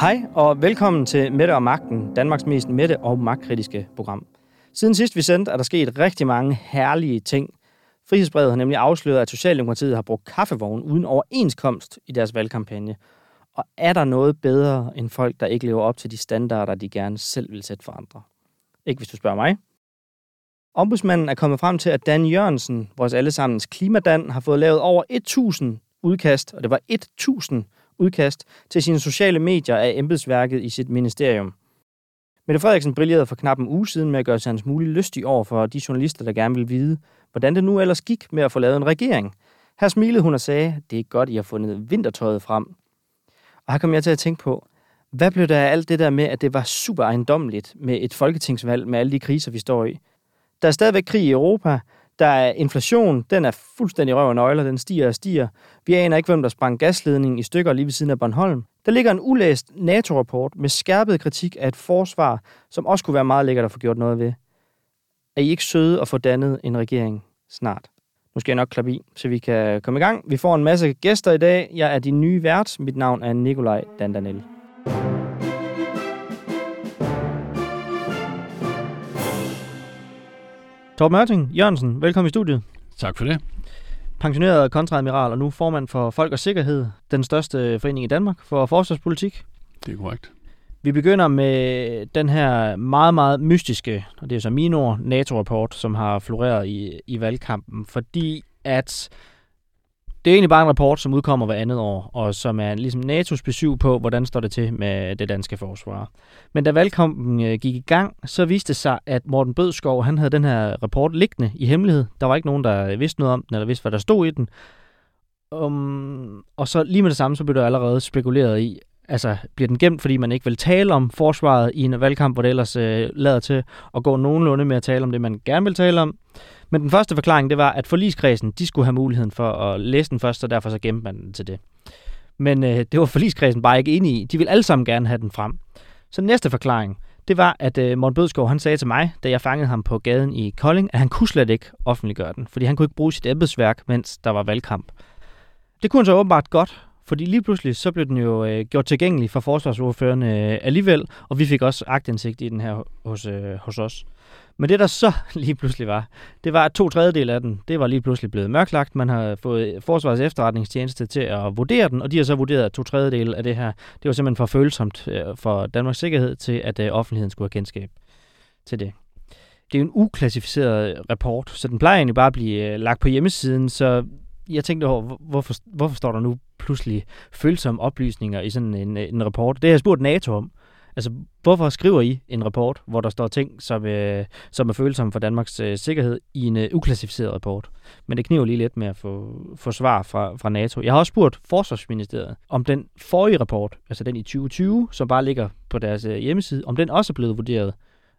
Hej og velkommen til Mette og Magten, Danmarks mest mette og magtkritiske program. Siden sidst vi sendte, er der sket rigtig mange herlige ting. Frihedsbrevet har nemlig afsløret, at Socialdemokratiet har brugt kaffevogn uden overenskomst i deres valgkampagne. Og er der noget bedre end folk, der ikke lever op til de standarder, de gerne selv vil sætte for andre? Ikke hvis du spørger mig. Ombudsmanden er kommet frem til, at Dan Jørgensen, vores allesammens klimadan, har fået lavet over 1000 udkast, og det var 1000 udkast til sine sociale medier af embedsværket i sit ministerium. Mette Frederiksen brillerede for knap en uge siden med at gøre sig hans mulige lystig over for de journalister, der gerne vil vide, hvordan det nu ellers gik med at få lavet en regering. Her smilede hun og sagde, det er godt, I har fundet vintertøjet frem. Og her kom jeg til at tænke på, hvad blev der af alt det der med, at det var super ejendomligt med et folketingsvalg med alle de kriser, vi står i? Der er stadigvæk krig i Europa, der er inflation, den er fuldstændig røv og nøgler, den stiger og stiger. Vi aner ikke, hvem der sprang gasledningen i stykker lige ved siden af Bornholm. Der ligger en ulæst NATO-rapport med skærpet kritik af et forsvar, som også kunne være meget lækkert at få gjort noget ved. Er I ikke søde at få dannet en regering snart? Nu skal jeg nok klappe i, så vi kan komme i gang. Vi får en masse gæster i dag. Jeg er din nye vært. Mit navn er Nikolaj Dandanel. Torben Mørting Jørgensen, velkommen i studiet. Tak for det. Pensioneret kontradmiral og nu formand for Folk og Sikkerhed, den største forening i Danmark for forsvarspolitik. Det er korrekt. Vi begynder med den her meget, meget mystiske, og det er så mine ord, NATO-rapport, som har floreret i, i valgkampen, fordi at det er egentlig bare en rapport, som udkommer hver andet år, og som er ligesom NATO's besøg på, hvordan står det til med det danske forsvar. Men da valgkampen øh, gik i gang, så viste det sig, at Morten Bødskov, han havde den her rapport liggende i hemmelighed. Der var ikke nogen, der vidste noget om den, eller vidste, hvad der stod i den. Um, og så lige med det samme, så blev der allerede spekuleret i, altså bliver den gemt, fordi man ikke vil tale om forsvaret i en valgkamp, hvor det ellers øh, lader til at gå nogenlunde med at tale om det, man gerne vil tale om. Men den første forklaring, det var, at forligskredsen, de skulle have muligheden for at læse den først, og derfor så gemte man den til det. Men øh, det var forligskredsen bare ikke enige i. De ville alle sammen gerne have den frem. Så den næste forklaring, det var, at øh, Morten Bødskov, han sagde til mig, da jeg fangede ham på gaden i Kolding, at han kunne slet ikke offentliggøre den, fordi han kunne ikke bruge sit embedsværk, mens der var valgkamp. Det kunne han så åbenbart godt, fordi lige pludselig så blev den jo øh, gjort tilgængelig for forsvarsordførende øh, alligevel, og vi fik også agtindsigt i den her hos, øh, hos os. Men det der så lige pludselig var, det var at to tredjedel af den, det var lige pludselig blevet mørklagt. Man har fået Forsvarets efterretningstjeneste til at vurdere den, og de har så vurderet, at to tredjedel af det her, det var simpelthen for følsomt øh, for Danmarks sikkerhed til, at øh, offentligheden skulle have kendskab til det. Det er jo en uklassificeret rapport, så den plejer egentlig bare at blive øh, lagt på hjemmesiden, så jeg tænkte over, hvorfor, hvorfor står der nu pludselig følsomme oplysninger i sådan en, en rapport? Det har jeg spurgt NATO om. Altså, hvorfor skriver I en rapport, hvor der står ting, som, øh, som er følsomme for Danmarks øh, sikkerhed, i en øh, uklassificeret rapport? Men det kniver lige lidt med at få, få svar fra, fra NATO. Jeg har også spurgt Forsvarsministeriet, om den forrige rapport, altså den i 2020, som bare ligger på deres øh, hjemmeside, om den også er blevet vurderet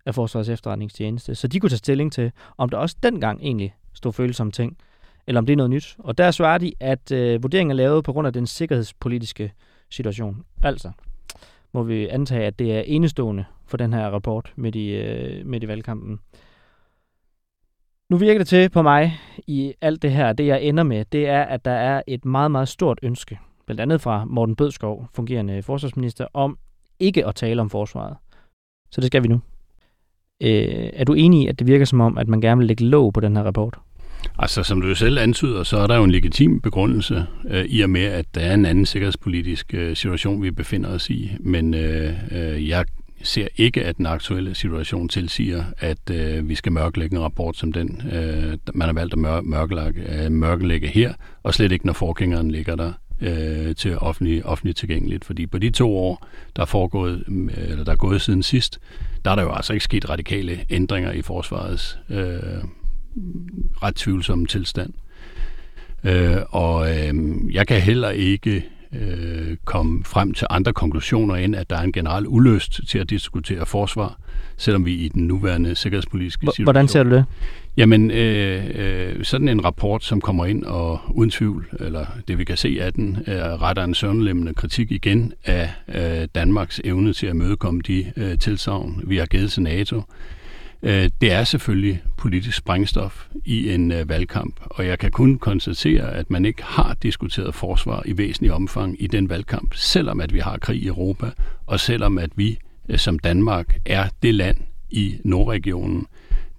af Forsvarets efterretningstjeneste, så de kunne tage stilling til, om der også dengang egentlig stod følsomme ting, eller om det er noget nyt. Og der svarer de, at øh, vurderingen er lavet på grund af den sikkerhedspolitiske situation. Altså, må vi antage, at det er enestående for den her rapport midt i, øh, midt i valgkampen. Nu virker det til på mig i alt det her, det jeg ender med, det er, at der er et meget, meget stort ønske, blandt andet fra Morten Bødskov, fungerende forsvarsminister, om ikke at tale om forsvaret. Så det skal vi nu. Øh, er du enig i, at det virker som om, at man gerne vil lægge låg på den her rapport? Altså, som du selv antyder, så er der jo en legitim begrundelse øh, i og med, at der er en anden sikkerhedspolitisk øh, situation, vi befinder os i. Men øh, øh, jeg ser ikke, at den aktuelle situation tilsiger, at øh, vi skal mørklægge en rapport som den, øh, man har valgt at mør- mørklægge, øh, mørklægge her, og slet ikke, når forgængeren ligger der øh, til offentlig, offentlig tilgængeligt. Fordi på de to år, der er, foregået, øh, eller der er gået siden sidst, der er der jo altså ikke sket radikale ændringer i forsvarets øh, ret tvivlsom tilstand. Øh, og øh, jeg kan heller ikke øh, komme frem til andre konklusioner end, at der er en generel ulyst til at diskutere forsvar, selvom vi i den nuværende sikkerhedspolitiske situation... Hvordan ser du det? Jamen, øh, øh, sådan en rapport, som kommer ind og uden tvivl, eller det vi kan se af den, øh, retter en søvnlemmende kritik igen af øh, Danmarks evne til at mødekomme de øh, tilsavn, vi har givet til NATO Øh, det er selvfølgelig politisk sprængstof i en øh, valgkamp, og jeg kan kun konstatere, at man ikke har diskuteret forsvar i væsentlig omfang i den valgkamp, selvom at vi har krig i Europa, og selvom at vi øh, som Danmark er det land i Nordregionen,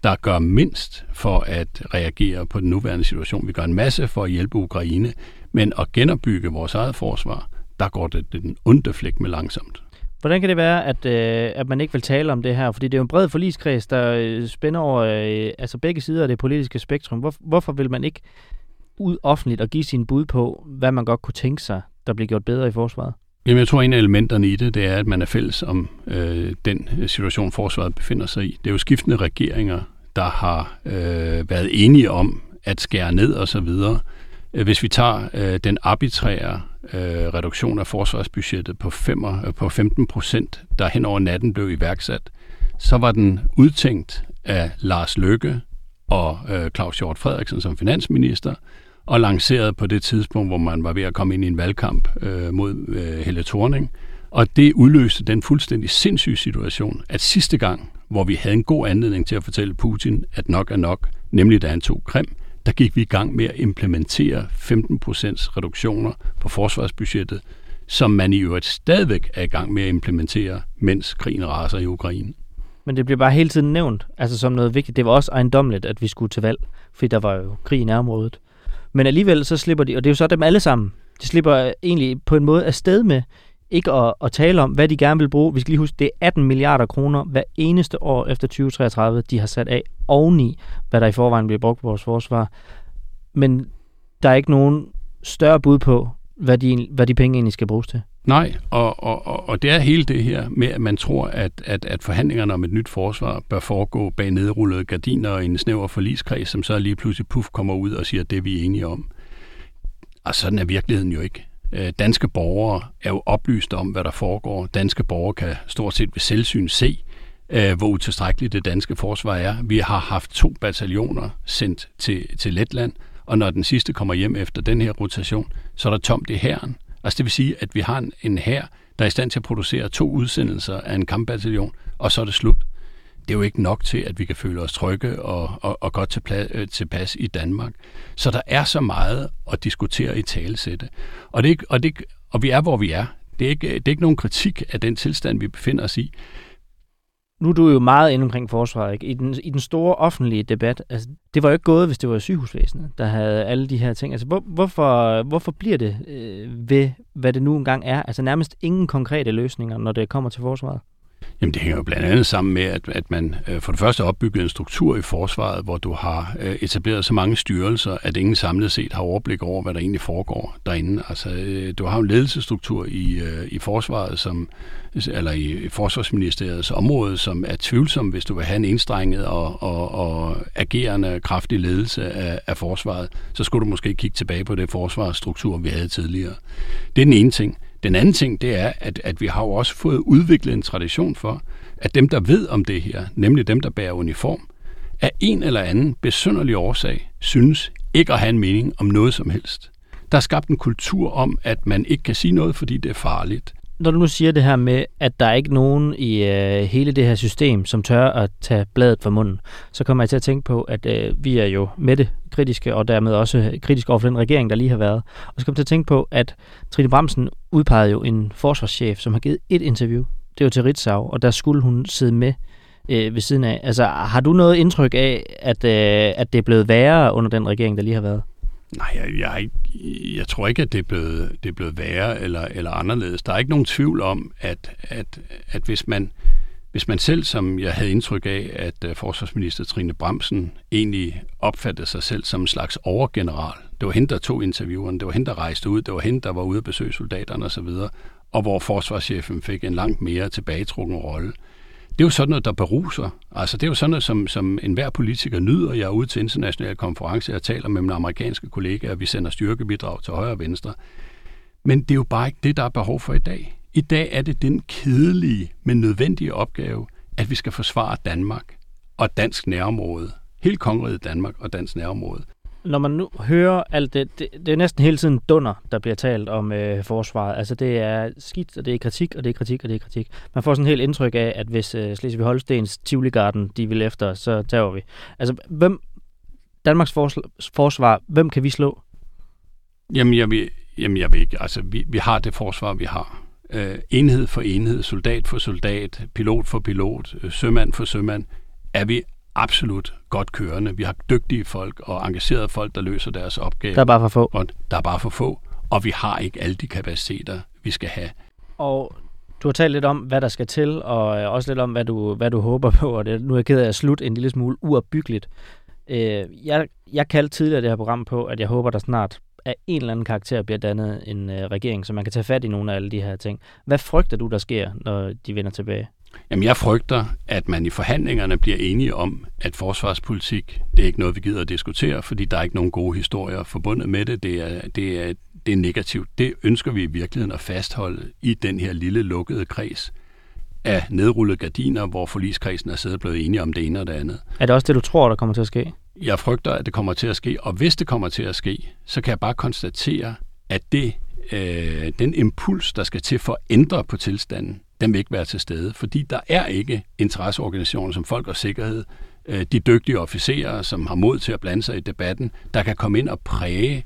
der gør mindst for at reagere på den nuværende situation. Vi gør en masse for at hjælpe Ukraine, men at genopbygge vores eget forsvar, der går det den onde flæk med langsomt. Hvordan kan det være, at, øh, at man ikke vil tale om det her? Fordi det er jo en bred forligskreds, der øh, spænder over øh, altså begge sider af det politiske spektrum. Hvor, hvorfor vil man ikke ud offentligt og give sin bud på, hvad man godt kunne tænke sig, der bliver gjort bedre i forsvaret? Jamen, jeg tror, en af elementerne i det, det er, at man er fælles om øh, den øh, situation, forsvaret befinder sig i. Det er jo skiftende regeringer, der har øh, været enige om at skære ned og så videre. Øh, hvis vi tager øh, den arbitrære øh, reduktion af forsvarsbudgettet på, 5, øh, på 15 procent, der hen over natten blev iværksat, så var den udtænkt af Lars Løkke og øh, Claus Hjort Frederiksen som finansminister, og lanceret på det tidspunkt, hvor man var ved at komme ind i en valgkamp øh, mod øh, Helle Thorning. Og det udløste den fuldstændig sindssyge situation, at sidste gang, hvor vi havde en god anledning til at fortælle Putin, at nok er nok, nemlig da han tog Krim, der gik vi i gang med at implementere 15% reduktioner på forsvarsbudgettet, som man i øvrigt stadigvæk er i gang med at implementere, mens krigen raser i Ukraine. Men det bliver bare hele tiden nævnt, altså som noget vigtigt. Det var også ejendomligt, at vi skulle til valg, fordi der var jo krig i nærområdet. Men alligevel så slipper de, og det er jo så dem alle sammen, de slipper egentlig på en måde afsted med ikke at, at tale om, hvad de gerne vil bruge. Vi skal lige huske, det er 18 milliarder kroner hver eneste år efter 2033, de har sat af oveni, hvad der i forvejen bliver brugt på vores forsvar. Men der er ikke nogen større bud på, hvad de, hvad de penge egentlig skal bruges til. Nej, og, og, og det er hele det her med, at man tror, at, at, at forhandlingerne om et nyt forsvar bør foregå bag nedrullede gardiner og en snæver forligskreds, som så lige pludselig puff kommer ud og siger, at det er enige om. Og sådan er virkeligheden jo ikke. Øh, danske borgere er jo oplyst om, hvad der foregår. Danske borgere kan stort set ved selvsyn se, øh, hvor utilstrækkeligt det danske forsvar er. Vi har haft to bataljoner sendt til, til Letland, og når den sidste kommer hjem efter den her rotation, så er der tomt i hæren. Altså det vil sige, at vi har en, en hær, der er i stand til at producere to udsendelser af en kampbataljon, og så er det slut det er jo ikke nok til, at vi kan føle os trygge og, og, og godt tilpas, øh, tilpas i Danmark. Så der er så meget at diskutere i talesætte. Og, det, og, det, og vi er, hvor vi er. Det er, ikke, det er ikke nogen kritik af den tilstand, vi befinder os i. Nu er du jo meget inde omkring forsvaret. Ikke? I, den, I den store offentlige debat, altså, det var jo ikke gået, hvis det var sygehusvæsenet, der havde alle de her ting. Altså, hvor, hvorfor, hvorfor bliver det øh, ved, hvad det nu engang er? Altså nærmest ingen konkrete løsninger, når det kommer til forsvaret? Jamen det hænger jo blandt andet sammen med, at, at man øh, for det første har opbygget en struktur i forsvaret, hvor du har øh, etableret så mange styrelser, at ingen samlet set har overblik over, hvad der egentlig foregår derinde. Altså, øh, du har en ledelsesstruktur i, øh, i forsvaret, som, eller i forsvarsministeriets område, som er tvivlsom, hvis du vil have en enstrenget og, og, og agerende kraftig ledelse af, af forsvaret, så skulle du måske kigge tilbage på det forsvarsstruktur, vi havde tidligere. Det er den ene ting. Den anden ting, det er, at, at vi har jo også fået udviklet en tradition for, at dem, der ved om det her, nemlig dem, der bærer uniform, af en eller anden besynderlig årsag, synes ikke at have en mening om noget som helst. Der er skabt en kultur om, at man ikke kan sige noget, fordi det er farligt når du nu siger det her med, at der er ikke nogen i øh, hele det her system, som tør at tage bladet fra munden, så kommer jeg til at tænke på, at øh, vi er jo med det kritiske, og dermed også kritiske over for den regering, der lige har været. Og så kommer jeg til at tænke på, at Trine Bramsen udpegede jo en forsvarschef, som har givet et interview. Det var til Ritzau, og der skulle hun sidde med øh, ved siden af. Altså, har du noget indtryk af, at, øh, at det er blevet værre under den regering, der lige har været? Nej, jeg, jeg, jeg tror ikke, at det er blevet, det er blevet værre eller, eller anderledes. Der er ikke nogen tvivl om, at, at, at hvis, man, hvis man selv, som jeg havde indtryk af, at øh, forsvarsminister Trine Bremsen egentlig opfattede sig selv som en slags overgeneral. Det var hende, der tog interviewerne, det var hende, der rejste ud, det var hende, der var ude at besøge soldaterne osv., og hvor forsvarschefen fik en langt mere tilbagetrukken rolle det er jo sådan noget, der beruser. Altså, det er jo sådan noget, som, som enhver politiker nyder. Jeg er ude til internationale konferencer, jeg taler med mine amerikanske kollegaer, vi sender styrkebidrag til højre og venstre. Men det er jo bare ikke det, der er behov for i dag. I dag er det den kedelige, men nødvendige opgave, at vi skal forsvare Danmark og dansk nærområde. Hele kongeriget Danmark og dansk nærområde når man nu hører alt det, det, det er næsten hele tiden dunder, der bliver talt om øh, forsvaret. Altså det er skidt, og det er kritik, og det er kritik, og det er kritik. Man får sådan helt indtryk af, at hvis øh, Slesvig Holstens Tivoli Garden, de vil efter, så tager vi. Altså hvem, Danmarks forsvar, hvem kan vi slå? Jamen jeg vil, jamen, jeg vil ikke. Altså vi, vi har det forsvar, vi har. Øh, enhed for enhed, soldat for soldat, pilot for pilot, øh, sømand for sømand, er vi absolut godt kørende. Vi har dygtige folk og engagerede folk, der løser deres opgave. Der er bare for få. Og der er bare for få, og vi har ikke alle de kapaciteter, vi skal have. Og du har talt lidt om, hvad der skal til, og øh, også lidt om, hvad du, hvad du håber på, og det, nu er jeg ked af at slutte en lille smule uopbyggeligt. Øh, jeg, jeg kaldte tidligere det her program på, at jeg håber, der snart af en eller anden karakter bliver dannet en øh, regering, så man kan tage fat i nogle af alle de her ting. Hvad frygter du, der sker, når de vender tilbage? Jamen, jeg frygter, at man i forhandlingerne bliver enige om, at forsvarspolitik, det er ikke noget, vi gider at diskutere, fordi der er ikke nogen gode historier forbundet med det. Det er, det er, det er negativt. Det ønsker vi i virkeligheden at fastholde i den her lille lukkede kreds af nedrullede gardiner, hvor forligskredsen er siddet blevet enige om det ene og det andet. Er det også det, du tror, der kommer til at ske? Jeg frygter, at det kommer til at ske, og hvis det kommer til at ske, så kan jeg bare konstatere, at det, øh, den impuls, der skal til for at ændre på tilstanden, den vil ikke være til stede, fordi der er ikke interesseorganisationer som Folk og Sikkerhed, øh, de dygtige officerer, som har mod til at blande sig i debatten, der kan komme ind og præge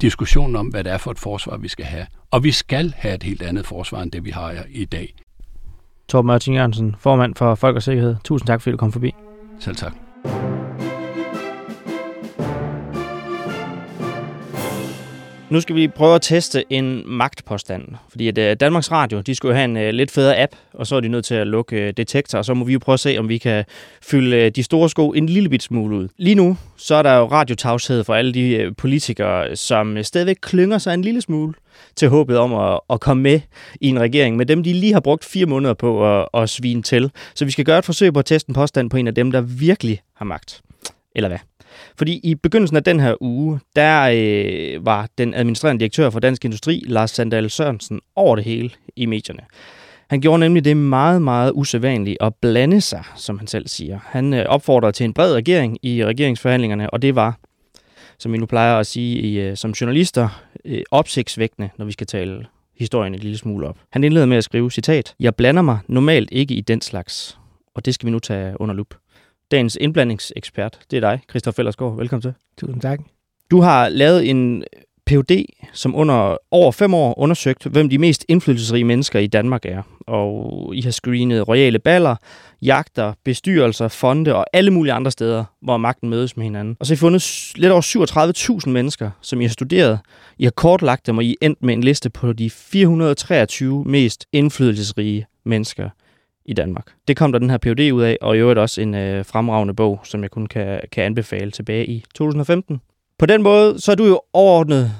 diskussionen om, hvad det er for et forsvar, vi skal have. Og vi skal have et helt andet forsvar, end det vi har i dag. Torben Martin Jørgensen, formand for Folk og Sikkerhed. Tusind tak, fordi du kom forbi. Selv tak. Nu skal vi prøve at teste en magtpåstand. Fordi at øh, Danmarks Radio, de skulle have en øh, lidt federe app, og så er de nødt til at lukke øh, detektor, og så må vi jo prøve at se, om vi kan fylde de store sko en lille bit smule ud. Lige nu, så er der jo radiotavshed for alle de politikere, som stadigvæk klynger sig en lille smule til håbet om at, at komme med i en regering med dem, de lige har brugt fire måneder på at, at svine til. Så vi skal gøre et forsøg på at teste en påstand på en af dem, der virkelig har magt. Eller hvad? Fordi i begyndelsen af den her uge, der øh, var den administrerende direktør for Dansk Industri, Lars Sandal Sørensen, over det hele i medierne. Han gjorde nemlig det meget, meget usædvanligt at blande sig, som han selv siger. Han øh, opfordrede til en bred regering i regeringsforhandlingerne, og det var, som vi nu plejer at sige i, øh, som journalister, øh, opsigtsvækkende, når vi skal tale historien en lille smule op. Han indleder med at skrive, citat, Jeg blander mig normalt ikke i den slags, og det skal vi nu tage under lup. Dagens indblandingsekspert, det er dig, Christoffer Fellersgaard. Velkommen til. Tusind tak. Du har lavet en PhD, som under over fem år undersøgt, hvem de mest indflydelsesrige mennesker i Danmark er. Og I har screenet royale baller, jagter, bestyrelser, fonde og alle mulige andre steder, hvor magten mødes med hinanden. Og så har I fundet lidt over 37.000 mennesker, som I har studeret. I har kortlagt dem, og I er endt med en liste på de 423 mest indflydelsesrige mennesker i Danmark. Det kom der den her PhD ud af, og i øvrigt også en øh, fremragende bog, som jeg kun kan, kan anbefale tilbage i 2015. På den måde, så er du jo overordnet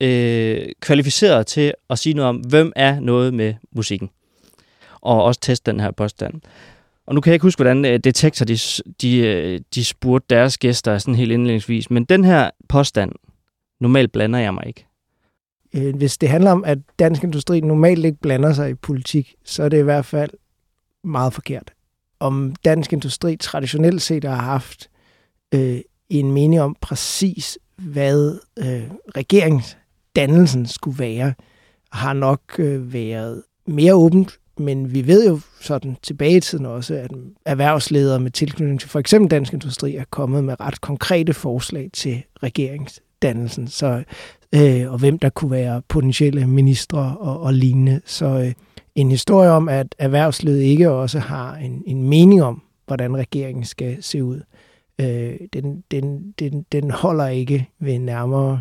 øh, kvalificeret til at sige noget om, hvem er noget med musikken. Og også teste den her påstand. Og nu kan jeg ikke huske, hvordan øh, Detektor de, de, øh, de spurgte deres gæster sådan helt indledningsvis, men den her påstand, normalt blander jeg mig ikke. Øh, hvis det handler om, at dansk industri normalt ikke blander sig i politik, så er det i hvert fald meget forkert. Om dansk industri traditionelt set har haft øh, en mening om præcis, hvad øh, regeringsdannelsen skulle være, har nok øh, været mere åbent, men vi ved jo sådan tilbage i tiden også, at erhvervsledere med tilknytning til for eksempel dansk industri er kommet med ret konkrete forslag til regeringsdannelsen, så, øh, og hvem der kunne være potentielle ministre og, og lignende. Så øh, en historie om, at erhvervslivet ikke også har en, en mening om, hvordan regeringen skal se ud, øh, den, den, den, den holder ikke ved nærmere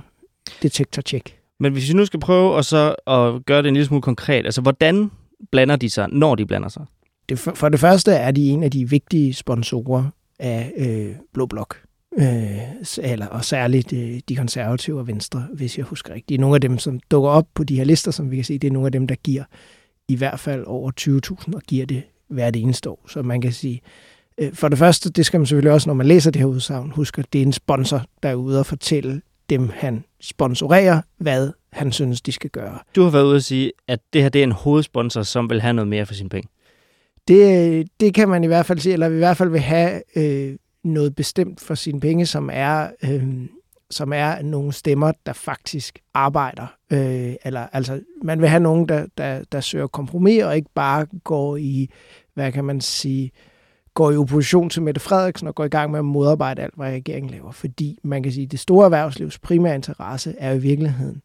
detektortjek. Men hvis vi nu skal prøve at, så, at gøre det en lille smule konkret, altså hvordan blander de sig, når de blander sig? Det, for, for det første er de en af de vigtige sponsorer af øh, Blå Blok. Øh, eller, og særligt øh, de konservative og venstre, hvis jeg husker rigtigt. Nogle af dem, som dukker op på de her lister, som vi kan se, det er nogle af dem, der giver i hvert fald over 20.000 og giver det hvert eneste år. Så man kan sige, øh, for det første, det skal man selvfølgelig også, når man læser det her udsagn, huske, at det er en sponsor, der er ude og fortælle dem, han sponsorerer, hvad han synes, de skal gøre. Du har været ude at sige, at det her det er en hovedsponsor, som vil have noget mere for sine penge. Det, det kan man i hvert fald sige, eller i hvert fald vil have øh, noget bestemt for sine penge, som er, øh, som er nogle stemmer, der faktisk arbejder. Øh, eller, altså, man vil have nogen, der, der, der søger kompromis, og ikke bare går i, hvad kan man sige, går i opposition til Mette Frederiksen og går i gang med at modarbejde alt, hvad regeringen laver. Fordi man kan sige, at det store erhvervslivs primære interesse er i virkeligheden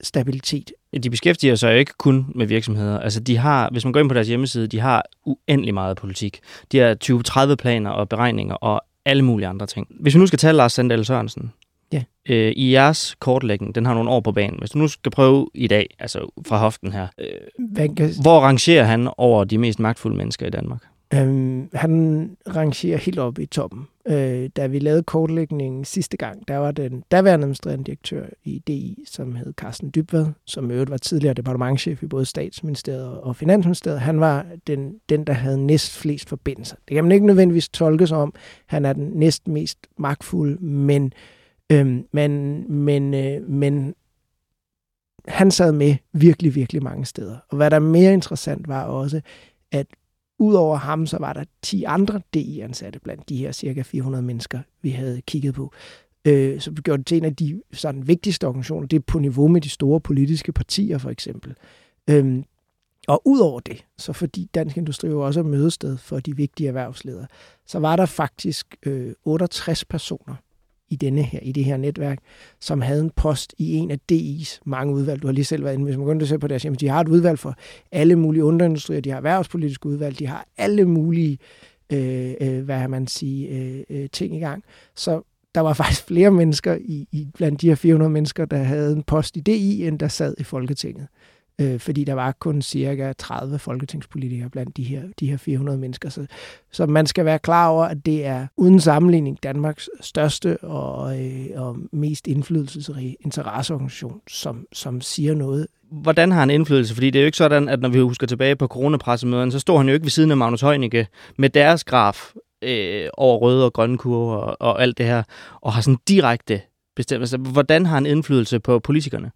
stabilitet. De beskæftiger sig jo ikke kun med virksomheder. Altså de har, hvis man går ind på deres hjemmeside, de har uendelig meget politik. De har 20-30 planer og beregninger og alle mulige andre ting. Hvis vi nu skal tage Lars Sandal Sørensen, Ja. øh, i jeres kortlægning, den har nogle år på banen. Hvis du nu skal prøve i dag, altså fra hoften her, øh, Hvad kan, hvor rangerer han over de mest magtfulde mennesker i Danmark? Øhm, han rangerer helt op i toppen. Øh, da vi lavede kortlægningen sidste gang, der var den daværende administrerende direktør i DI, som hed Carsten Dybvad, som i øvrigt var tidligere departementchef i både statsministeriet og finansministeriet. Han var den, den, der havde næst flest forbindelser. Det kan man ikke nødvendigvis tolke som om, han er den næst mest magtfulde, men, øhm, men, men, øh, men han sad med virkelig, virkelig mange steder. Og hvad der er mere interessant var også, at Udover ham, så var der 10 andre DI-ansatte blandt de her cirka 400 mennesker, vi havde kigget på. Øh, så vi gjorde det til en af de sådan, vigtigste organisationer. Det er på niveau med de store politiske partier, for eksempel. Øhm, og udover det, så fordi Dansk Industri jo også er mødested for de vigtige erhvervsledere, så var der faktisk øh, 68 personer i, denne her, i det her netværk, som havde en post i en af DI's mange udvalg. Du har lige selv været inde, hvis man går ind ser på deres hjemme, de har et udvalg for alle mulige underindustrier, de har erhvervspolitiske udvalg, de har alle mulige, øh, øh, hvad har man sige, øh, øh, ting i gang. Så der var faktisk flere mennesker i, i blandt de her 400 mennesker, der havde en post i DI, end der sad i Folketinget øh, fordi der var kun cirka 30 folketingspolitikere blandt de her, de her 400 mennesker. Så, så man skal være klar over, at det er uden sammenligning Danmarks største og, øh, og mest indflydelsesrige interesseorganisation, som, som siger noget. Hvordan har han indflydelse? Fordi det er jo ikke sådan, at når vi husker tilbage på coronapressemøderne, så står han jo ikke ved siden af Magnus Heunicke med deres graf øh, over røde og grønne kurver og, og alt det her, og har sådan direkte bestemmelse. Altså, hvordan har han indflydelse på politikerne?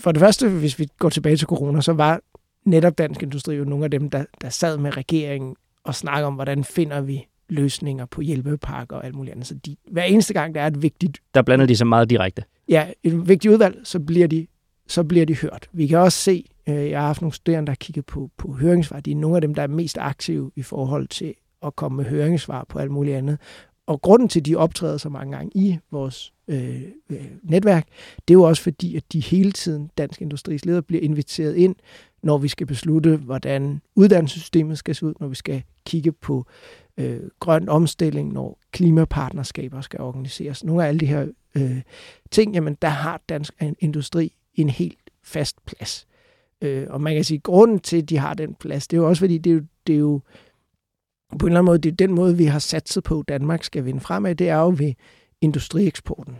For det første, hvis vi går tilbage til corona, så var netop Dansk Industri jo nogle af dem, der, der sad med regeringen og snakkede om, hvordan finder vi løsninger på hjælpepakker og alt muligt andet. Så de, hver eneste gang, der er et vigtigt... Der blander de sig meget direkte. Ja, et vigtigt udvalg, så bliver de, så bliver de hørt. Vi kan også se, øh, jeg har haft nogle studerende, der har kigget på, på høringssvar. De er nogle af dem, der er mest aktive i forhold til at komme med høringssvar på alt muligt andet. Og grunden til, at de optræder så mange gange i vores øh, øh, netværk, det er jo også fordi, at de hele tiden, Dansk Industris ledere, bliver inviteret ind, når vi skal beslutte, hvordan uddannelsessystemet skal se ud, når vi skal kigge på øh, grøn omstilling, når klimapartnerskaber skal organiseres. Nogle af alle de her øh, ting, jamen der har Dansk Industri en helt fast plads. Øh, og man kan sige, at grunden til, at de har den plads, det er jo også fordi, det er jo, det er jo på en eller anden måde, det er den måde, vi har satset på, at Danmark skal vinde fremad, det er jo ved industrieksporten.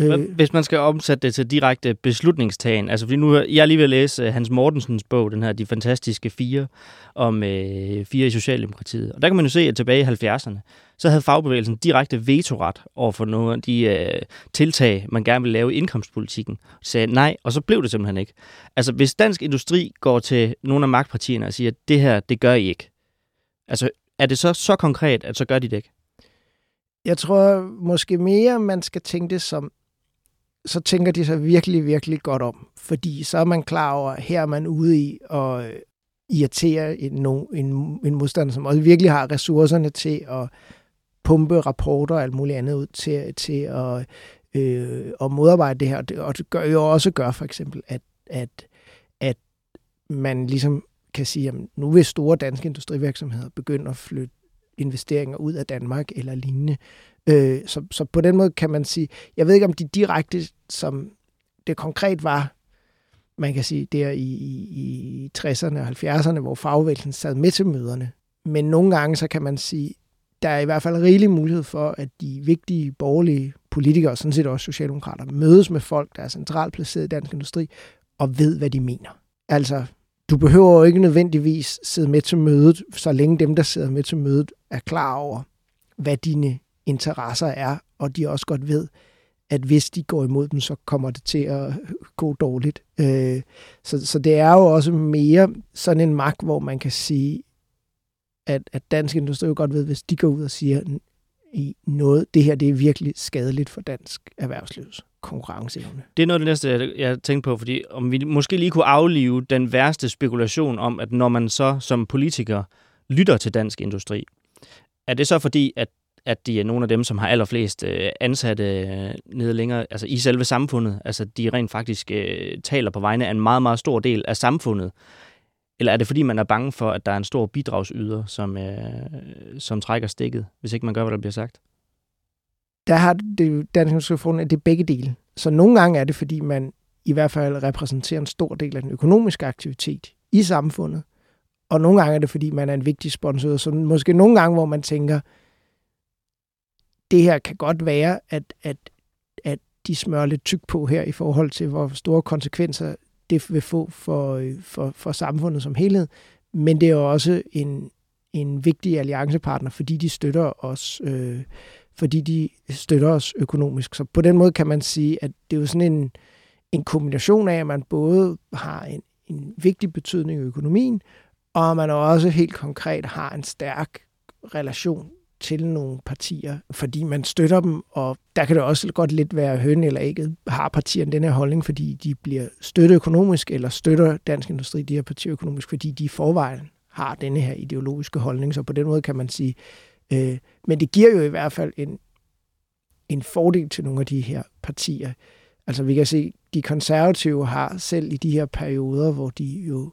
Øh, Hvis man skal omsætte det til direkte beslutningstagen, altså fordi nu jeg er lige ved at læse uh, Hans Mortensens bog, den her De Fantastiske Fire, om uh, fire i Socialdemokratiet. Og der kan man jo se, at tilbage i 70'erne, så havde fagbevægelsen direkte vetoret over for nogle af de uh, tiltag, man gerne ville lave i indkomstpolitikken. De sagde nej, og så blev det simpelthen ikke. Altså hvis dansk industri går til nogle af magtpartierne og siger, at det her, det gør I ikke. Altså er det så så konkret, at så gør de det ikke? Jeg tror måske mere, man skal tænke det som, så tænker de sig virkelig, virkelig godt om. Fordi så er man klar over, at her er man ude i at øh, irritere en, en, en modstander, som også virkelig har ressourcerne til at pumpe rapporter og alt muligt andet ud til, til at, øh, at modarbejde det her. Og det gør jo også gør for eksempel, at, at, at man ligesom kan sige, at nu vil store danske industrivirksomheder begynde at flytte investeringer ud af Danmark eller lignende. Øh, så, så på den måde kan man sige, jeg ved ikke om de direkte, som det konkret var, man kan sige, der i, i, i 60'erne og 70'erne, hvor fagbevægelsen sad med til møderne. Men nogle gange, så kan man sige, der er i hvert fald rigelig mulighed for, at de vigtige borgerlige politikere, og sådan set også socialdemokrater, mødes med folk, der er centralt placeret i dansk industri, og ved, hvad de mener. Altså, du behøver jo ikke nødvendigvis sidde med til mødet, så længe dem, der sidder med til mødet, er klar over, hvad dine interesser er, og de også godt ved, at hvis de går imod dem, så kommer det til at gå dårligt. Øh, så, så det er jo også mere sådan en magt, hvor man kan sige, at, at dansk industri jo godt ved, hvis de går ud og siger, i noget, det her det er virkelig skadeligt for dansk erhvervsliv, konkurrenceevne. Det er noget af det næste, jeg, tænkte på, fordi om vi måske lige kunne aflive den værste spekulation om, at når man så som politiker lytter til dansk industri, er det så fordi, at at de er nogle af dem, som har allerflest øh, ansatte øh, nede længere, altså i selve samfundet. Altså de rent faktisk øh, taler på vegne af en meget, meget stor del af samfundet. Eller er det fordi, man er bange for, at der er en stor bidragsyder, som, øh, som trækker stikket, hvis ikke man gør, hvad der bliver sagt? Der har det danske institution, at det er begge dele. Så nogle gange er det, fordi man i hvert fald repræsenterer en stor del af den økonomiske aktivitet i samfundet. Og nogle gange er det, fordi man er en vigtig sponsor. Så måske nogle gange, hvor man tænker, det her kan godt være, at, at, at de smører lidt tyk på her i forhold til, hvor store konsekvenser det vil få for, for, for samfundet som helhed. Men det er jo også en, en vigtig alliancepartner, fordi de støtter os, øh, fordi de støtter os økonomisk. Så på den måde kan man sige, at det er jo sådan en, en kombination af, at man både har en, en vigtig betydning i økonomien, og man også helt konkret har en stærk relation til nogle partier, fordi man støtter dem, og der kan det også godt lidt være høn eller ikke. Har partierne den her holdning, fordi de bliver støttet økonomisk, eller støtter dansk industri de her partier økonomisk, fordi de i forvejen har denne her ideologiske holdning. Så på den måde kan man sige, øh, men det giver jo i hvert fald en, en fordel til nogle af de her partier. Altså vi kan se, de konservative har selv i de her perioder, hvor de jo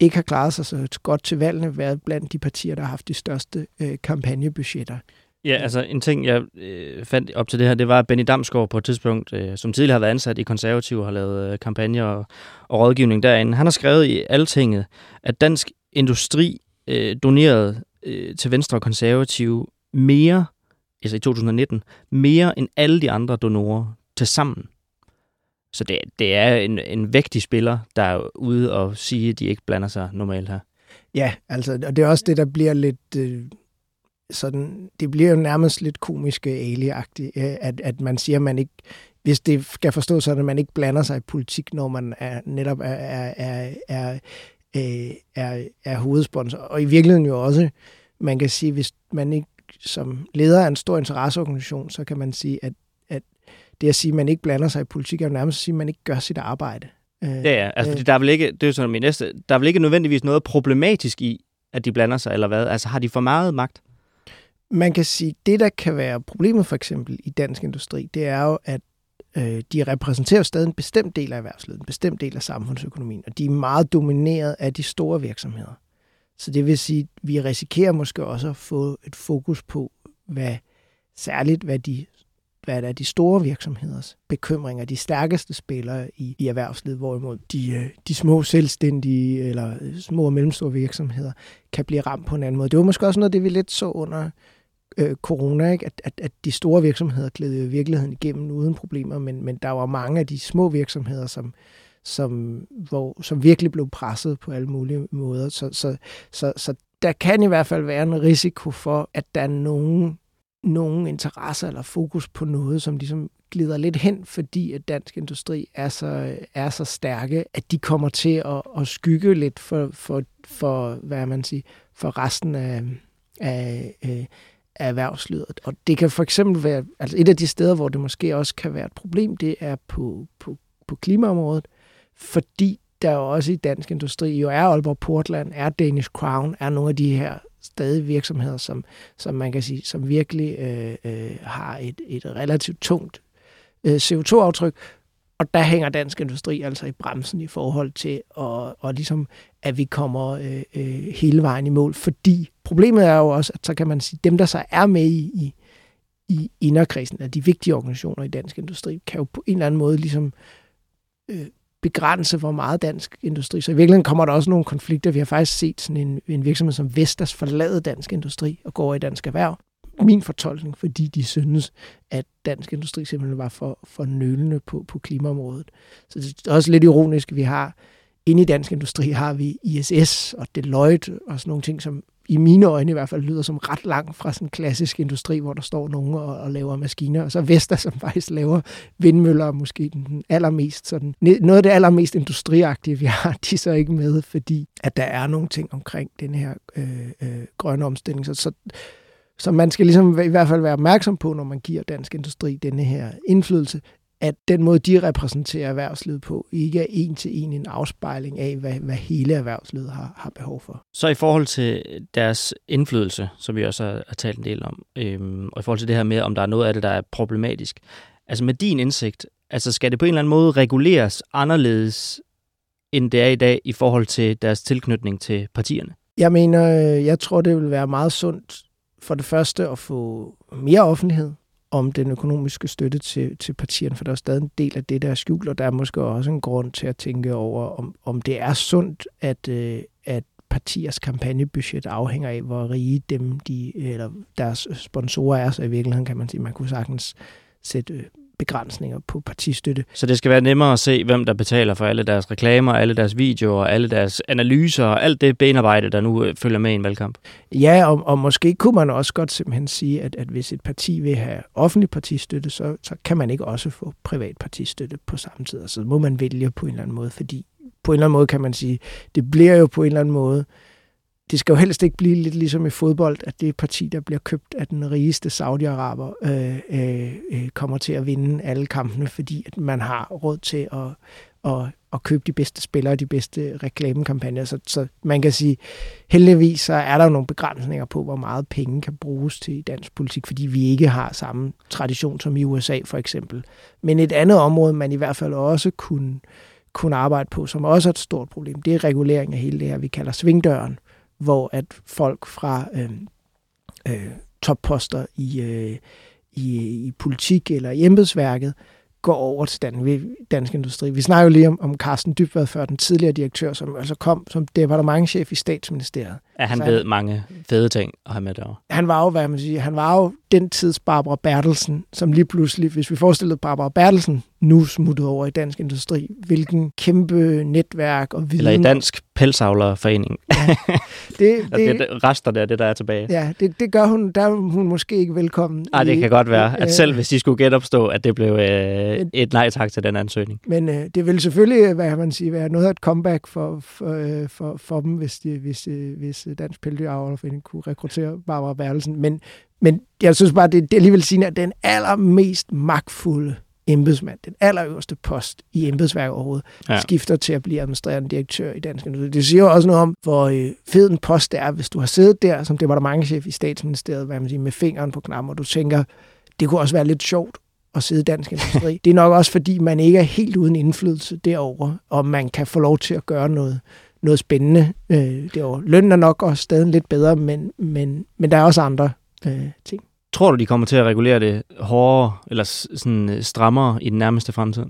ikke har klaret sig så godt til valgene, været blandt de partier, der har haft de største øh, kampagnebudgetter. Ja, altså en ting, jeg øh, fandt op til det her, det var, at Benny Damsgaard på et tidspunkt, øh, som tidligere har været ansat i konservative, har lavet øh, kampagner og, og rådgivning derinde. Han har skrevet i Altinget, at dansk industri øh, donerede øh, til Venstre og konservative mere, altså i 2019, mere end alle de andre donorer til sammen. Så det, det er en, en vægtig spiller, der er ude og sige, at de ikke blander sig normalt her. Ja, altså, og det er også det, der bliver lidt... Øh, sådan, det bliver jo nærmest lidt komisk aliagtigt, øh, at, at man siger, at man ikke, hvis det skal forstås sådan, at man ikke blander sig i politik, når man er, netop er, er, er, er, øh, er, er hovedsponsor. Og i virkeligheden jo også, man kan sige, hvis man ikke som leder af en stor interesseorganisation, så kan man sige, at det at sige, at man ikke blander sig i politik, er jo nærmest at sige, at man ikke gør sit arbejde. Øh, ja, ja. Altså, øh, der er vel ikke, det er sådan min næste, der er vel ikke nødvendigvis noget problematisk i, at de blander sig, eller hvad? Altså, har de for meget magt? Man kan sige, det der kan være problemet for eksempel i dansk industri, det er jo, at øh, de repræsenterer stadig en bestemt del af erhvervslivet, en bestemt del af samfundsøkonomien, og de er meget domineret af de store virksomheder. Så det vil sige, at vi risikerer måske også at få et fokus på, hvad særligt hvad de hvad der er de store virksomheders bekymringer, de stærkeste spillere i, i erhvervslivet, hvorimod de, øh, de små selvstændige eller små og mellemstore virksomheder kan blive ramt på en anden måde. Det var måske også noget, det vi lidt så under øh, corona, ikke? At, at, at de store virksomheder gled i virkeligheden igennem uden problemer, men, men der var mange af de små virksomheder, som, som, hvor, som virkelig blev presset på alle mulige måder. Så, så, så, så der kan i hvert fald være en risiko for, at der er nogen nogen interesse eller fokus på noget, som ligesom glider lidt hen, fordi at dansk industri er så, er så stærke, at de kommer til at, at skygge lidt for, for, for, hvad man siger, for resten af, af, øh, af erhvervslivet. Og det kan for eksempel være, altså et af de steder, hvor det måske også kan være et problem, det er på, på, på klimaområdet, fordi der jo også i dansk industri jo er Aalborg Portland, er Danish Crown, er nogle af de her stadig virksomheder, som, som man kan sige, som virkelig øh, øh, har et, et relativt tungt øh, CO2-aftryk, og der hænger dansk industri altså i bremsen i forhold til, og, og ligesom, at vi kommer øh, øh, hele vejen i mål. Fordi problemet er jo også, at så kan man sige, dem der så er med i, i, i inderkredsen af de vigtige organisationer i dansk industri, kan jo på en eller anden måde ligesom øh, begrænse, hvor meget dansk industri. Så i virkeligheden kommer der også nogle konflikter. Vi har faktisk set sådan en, en virksomhed som Vestas forlade dansk industri og går i dansk erhverv. Min fortolkning, fordi de synes, at dansk industri simpelthen var for, for nølende på, på klimaområdet. Så det er også lidt ironisk, at vi har inde i dansk industri har vi ISS og Deloitte og sådan nogle ting, som i mine øjne i hvert fald lyder som ret langt fra sådan en klassisk industri, hvor der står nogen og, og laver maskiner, og så Vesta, som faktisk laver vindmøller, måske den allermest sådan, noget af det allermest industriagtige, vi har, de er så ikke med, fordi at der er nogle ting omkring den her øh, øh, grønne omstilling. Så, så Så man skal ligesom i hvert fald være opmærksom på, når man giver dansk industri denne her indflydelse, at den måde, de repræsenterer erhvervslivet på, ikke er en til en en afspejling af, hvad, hvad hele erhvervslivet har, har behov for. Så i forhold til deres indflydelse, som vi også har, har talt en del om, øhm, og i forhold til det her med, om der er noget af det, der er problematisk, altså med din indsigt, altså skal det på en eller anden måde reguleres anderledes, end det er i dag, i forhold til deres tilknytning til partierne? Jeg mener, jeg tror, det vil være meget sundt for det første at få mere offentlighed om den økonomiske støtte til, til partierne, for der er stadig en del af det, der er skjult, og der er måske også en grund til at tænke over, om, om det er sundt, at, øh, at partiers kampagnebudget afhænger af, hvor rige dem, de, eller deres sponsorer er, så i virkeligheden kan man sige, man kunne sagtens sætte øh, begrænsninger på partistøtte. Så det skal være nemmere at se, hvem der betaler for alle deres reklamer, alle deres videoer, alle deres analyser og alt det benarbejde, der nu øh, følger med i en valgkamp? Ja, og, og måske kunne man også godt simpelthen sige, at, at hvis et parti vil have offentlig partistøtte, så, så kan man ikke også få privat partistøtte på samme tid. Så altså, må man vælge på en eller anden måde, fordi på en eller anden måde kan man sige, det bliver jo på en eller anden måde det skal jo helst ikke blive lidt ligesom i fodbold, at det parti, der bliver købt af den rigeste Saudi-Araber, øh, øh, øh, kommer til at vinde alle kampene, fordi at man har råd til at, at, at købe de bedste spillere, de bedste reklamekampagner. Så, så man kan sige, heldigvis så er der jo nogle begrænsninger på, hvor meget penge kan bruges til dansk politik, fordi vi ikke har samme tradition som i USA for eksempel. Men et andet område, man i hvert fald også kunne, kunne arbejde på, som også er et stort problem, det er regulering af hele det her, vi kalder svingdøren hvor at folk fra øh, øh, topposter i, øh, i, i politik eller i embedsværket går over til dansk, dansk industri. Vi snakker jo lige om, om Carsten Dybvad før, den tidligere direktør, som altså kom som departementchef i statsministeriet. Ja, han ved mange fede ting at have med derovre. Han var jo, hvad man siger, han var jo den tids Barbara Bertelsen, som lige pludselig, hvis vi forestillede Barbara Bertelsen nu smuttet over i dansk industri, hvilken kæmpe netværk og viden... Eller i Dansk Pelsavlerforening. Ja, det, det, det, rester der, det der er tilbage. Ja, det, det gør hun, der er hun måske ikke velkommen. Nej, det kan godt være, at selv hvis de skulle genopstå, at det blev øh, et nej tak til den ansøgning. Men øh, det vil selvfølgelig, hvad man siger, være noget af et comeback for, for, øh, for, for dem, hvis, de, hvis, øh, hvis Dansk Pelsdyravlerforening kunne rekruttere Barbara Bertelsen. Men, men jeg synes bare, det, det er alligevel sige, at den allermest magtfulde embedsmand, den allerøverste post i embedsværket overhovedet, ja. skifter til at blive administrerende direktør i Dansk Industri. Det siger jo også noget om, hvor øh, fed en post det er, hvis du har siddet der som departementchef i statsministeriet, hvad man siger, med fingeren på knappen, og du tænker, det kunne også være lidt sjovt at sidde i Dansk Industri. det er nok også, fordi man ikke er helt uden indflydelse derover, og man kan få lov til at gøre noget, noget spændende øh, derovre. Lønnen er nok også stadig lidt bedre, men, men, men der er også andre øh, ting. Tror du, de kommer til at regulere det hårdere eller sådan øh, strammere i den nærmeste fremtid?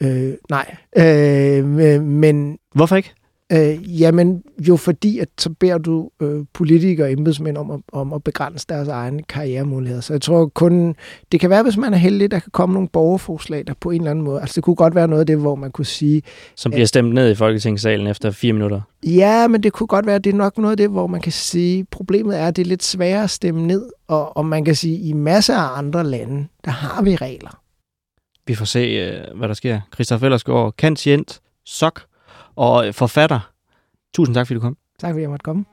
Øh, nej, øh, men... Hvorfor ikke? Øh, jamen, jo fordi, at så beder du øh, politikere og embedsmænd om, at, om at begrænse deres egne karrieremuligheder. Så jeg tror kun, det kan være, hvis man er heldig, der kan komme nogle borgerforslag, der på en eller anden måde, altså det kunne godt være noget af det, hvor man kunne sige... Som bliver stemt ned i Folketingssalen efter fire minutter. Ja, men det kunne godt være, det er nok noget af det, hvor man kan sige, problemet er, at det er lidt sværere at stemme ned, og, og man kan sige, i masser af andre lande, der har vi regler. Vi får se, øh, hvad der sker. Christoph Ellersgaard, kantient, sok og forfatter. Tusind tak, fordi du kom. Tak, fordi jeg måtte komme.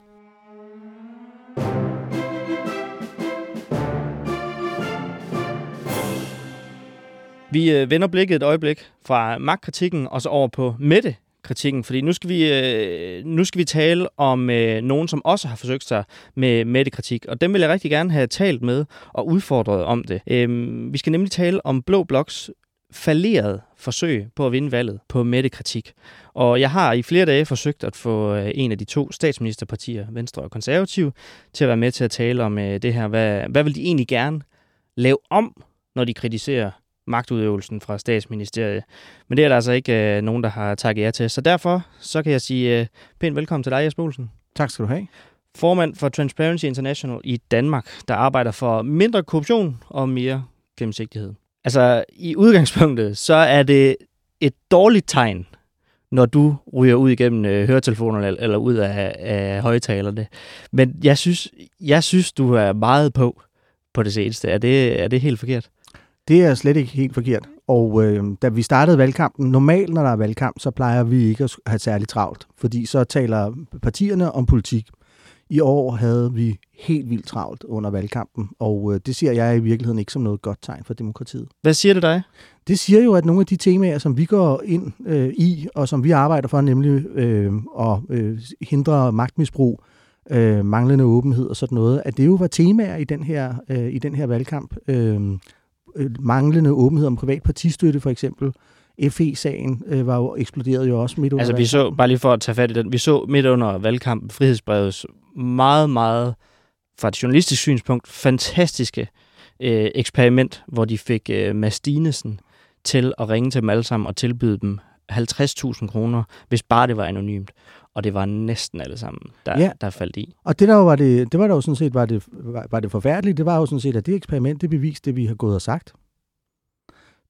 Vi øh, vender blikket et øjeblik fra magtkritikken og så over på Mette kritikken, fordi nu skal vi, øh, nu skal vi tale om øh, nogen, som også har forsøgt sig med Mette-kritik, og dem vil jeg rigtig gerne have talt med og udfordret om det. Øh, vi skal nemlig tale om Blå Bloks falderet forsøg på at vinde valget på Mette-kritik. Og jeg har i flere dage forsøgt at få øh, en af de to statsministerpartier, Venstre og Konservativ, til at være med til at tale om øh, det her. Hvad, hvad vil de egentlig gerne lave om, når de kritiserer magtudøvelsen fra statsministeriet. Men det er der altså ikke øh, nogen, der har takket jer til. Så derfor så kan jeg sige øh, pænt velkommen til dig, Jesper Olsen. Tak skal du have. Formand for Transparency International i Danmark, der arbejder for mindre korruption og mere gennemsigtighed. Altså, i udgangspunktet, så er det et dårligt tegn, når du ryger ud igennem øh, høretelefonerne eller, eller ud af, af højtalerne. Men jeg synes, jeg synes, du er meget på på det seneste. Er det, er det helt forkert? Det er slet ikke helt forkert. Og øh, da vi startede valgkampen, normalt når der er valgkamp, så plejer vi ikke at have særligt travlt, fordi så taler partierne om politik. I år havde vi helt vildt travlt under valgkampen, og øh, det ser jeg i virkeligheden ikke som noget godt tegn for demokratiet. Hvad siger det dig? Det siger jo, at nogle af de temaer, som vi går ind øh, i, og som vi arbejder for, nemlig øh, at øh, hindre magtmisbrug, øh, manglende åbenhed og sådan noget, at det jo var temaer i den her, øh, i den her valgkamp. Øh, øh, manglende åbenhed om privat partistøtte for eksempel. FE-sagen øh, var jo eksploderet jo også midt under Altså vi så, bare lige for at tage fat i den, vi så midt under valgkampen frihedsbrevets meget, meget fra et journalistisk synspunkt fantastiske øh, eksperiment, hvor de fik øh, Mads Dinesen til at ringe til dem alle sammen og tilbyde dem 50.000 kroner, hvis bare det var anonymt. Og det var næsten alle sammen, der, Ja. der faldt i. Og det der jo var det, det var der jo sådan set var det, var, var det forfærdelige, det var jo sådan set, at det eksperiment, det beviste det, vi har gået og sagt.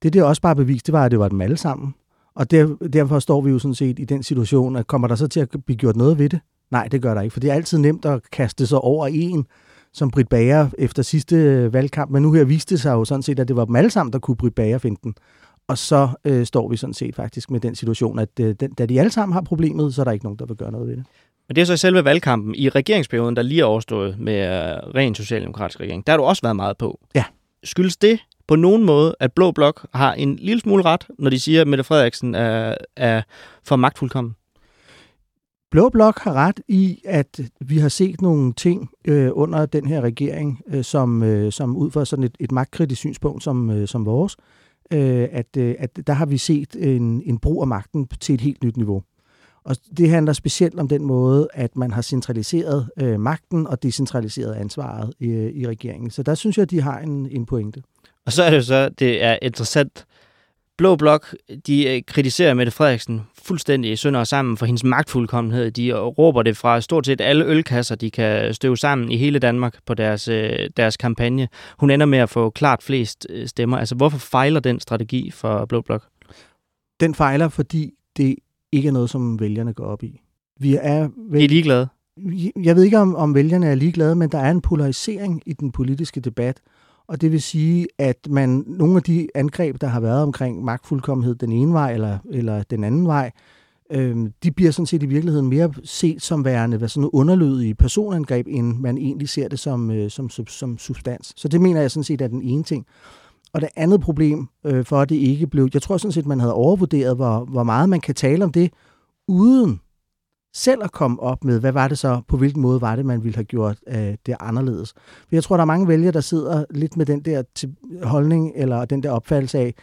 Det, det også bare beviste, det var, at det var dem alle sammen. Og der, derfor står vi jo sådan set i den situation, at kommer der så til at blive gjort noget ved det? Nej, det gør der ikke, for det er altid nemt at kaste sig over en, som Britt Bager efter sidste øh, valgkamp, men nu her viste det sig jo sådan set, at det var dem alle sammen, der kunne Britt Bager finde den. Og så øh, står vi sådan set faktisk med den situation, at øh, den, da de alle sammen har problemet, så er der ikke nogen, der vil gøre noget ved det. Men det er så i selve valgkampen. I regeringsperioden, der lige er overstået med uh, ren socialdemokratisk regering, der har du også været meget på. Ja. Skyldes det på nogen måde, at Blå Blok har en lille smule ret, når de siger, at Mette Frederiksen er, er for magtfuldkommen? Blå Blok har ret i, at vi har set nogle ting øh, under den her regering, øh, som, øh, som ud fra sådan et, et magtkritisk synspunkt som, øh, som vores, øh, at, øh, at der har vi set en, en brug af magten til et helt nyt niveau. Og det handler specielt om den måde, at man har centraliseret øh, magten og decentraliseret ansvaret i, øh, i regeringen. Så der synes jeg, at de har en, en pointe. Og så er det jo så, det er interessant. Blå Blok, de øh, kritiserer Mette Frederiksen fuldstændig sønder og sammen for hendes magtfuldkommenhed. De råber det fra stort set alle ølkasser, de kan støve sammen i hele Danmark på deres, øh, deres kampagne. Hun ender med at få klart flest øh, stemmer. Altså, hvorfor fejler den strategi for Blå Blok? Den fejler, fordi det ikke er noget, som vælgerne går op i. Vi er De er ligeglade. jeg ved ikke, om, om vælgerne er ligeglade, men der er en polarisering i den politiske debat. Og det vil sige, at man nogle af de angreb, der har været omkring magtfuldkommenhed den ene vej eller, eller den anden vej, øh, de bliver sådan set i virkeligheden mere set som værende hvad sådan noget underlødige personangreb, end man egentlig ser det som, øh, som, som, som substans. Så det mener jeg sådan set er den ene ting. Og det andet problem øh, for, at det ikke blev... Jeg tror sådan set, man havde overvurderet, hvor, hvor meget man kan tale om det, uden selv at komme op med, hvad var det så, på hvilken måde var det, man ville have gjort øh, det anderledes. For jeg tror, der er mange vælgere, der sidder lidt med den der holdning, eller den der opfattelse af,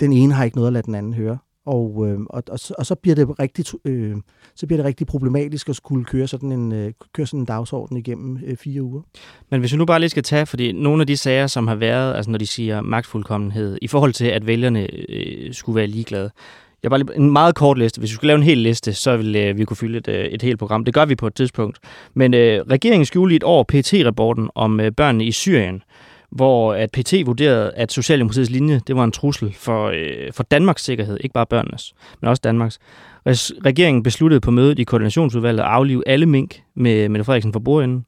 den ene har ikke noget at lade den anden høre. Og, øh, og, og, så, og så bliver det rigtig øh, så bliver det rigtig problematisk at skulle køre sådan en øh, køre sådan en dagsorden igennem øh, fire uger. Men hvis vi nu bare lige skal tage, fordi nogle af de sager, som har været, altså når de siger magtfuldkommenhed, i forhold til, at vælgerne øh, skulle være ligeglade. Jeg har bare lige en meget kort liste. Hvis vi skulle lave en hel liste, så ville øh, vi kunne fylde et, øh, et helt program. Det gør vi på et tidspunkt. Men øh, regeringen skjulte i et år PT-rapporten om øh, børnene i Syrien, hvor at PT vurderede, at Socialdemokratiets linje, det var en trussel for, øh, for Danmarks sikkerhed, ikke bare børnenes, men også Danmarks. Res- Regeringen besluttede på mødet i koordinationsudvalget at aflive alle mink med Mette Frederiksen for bordenden.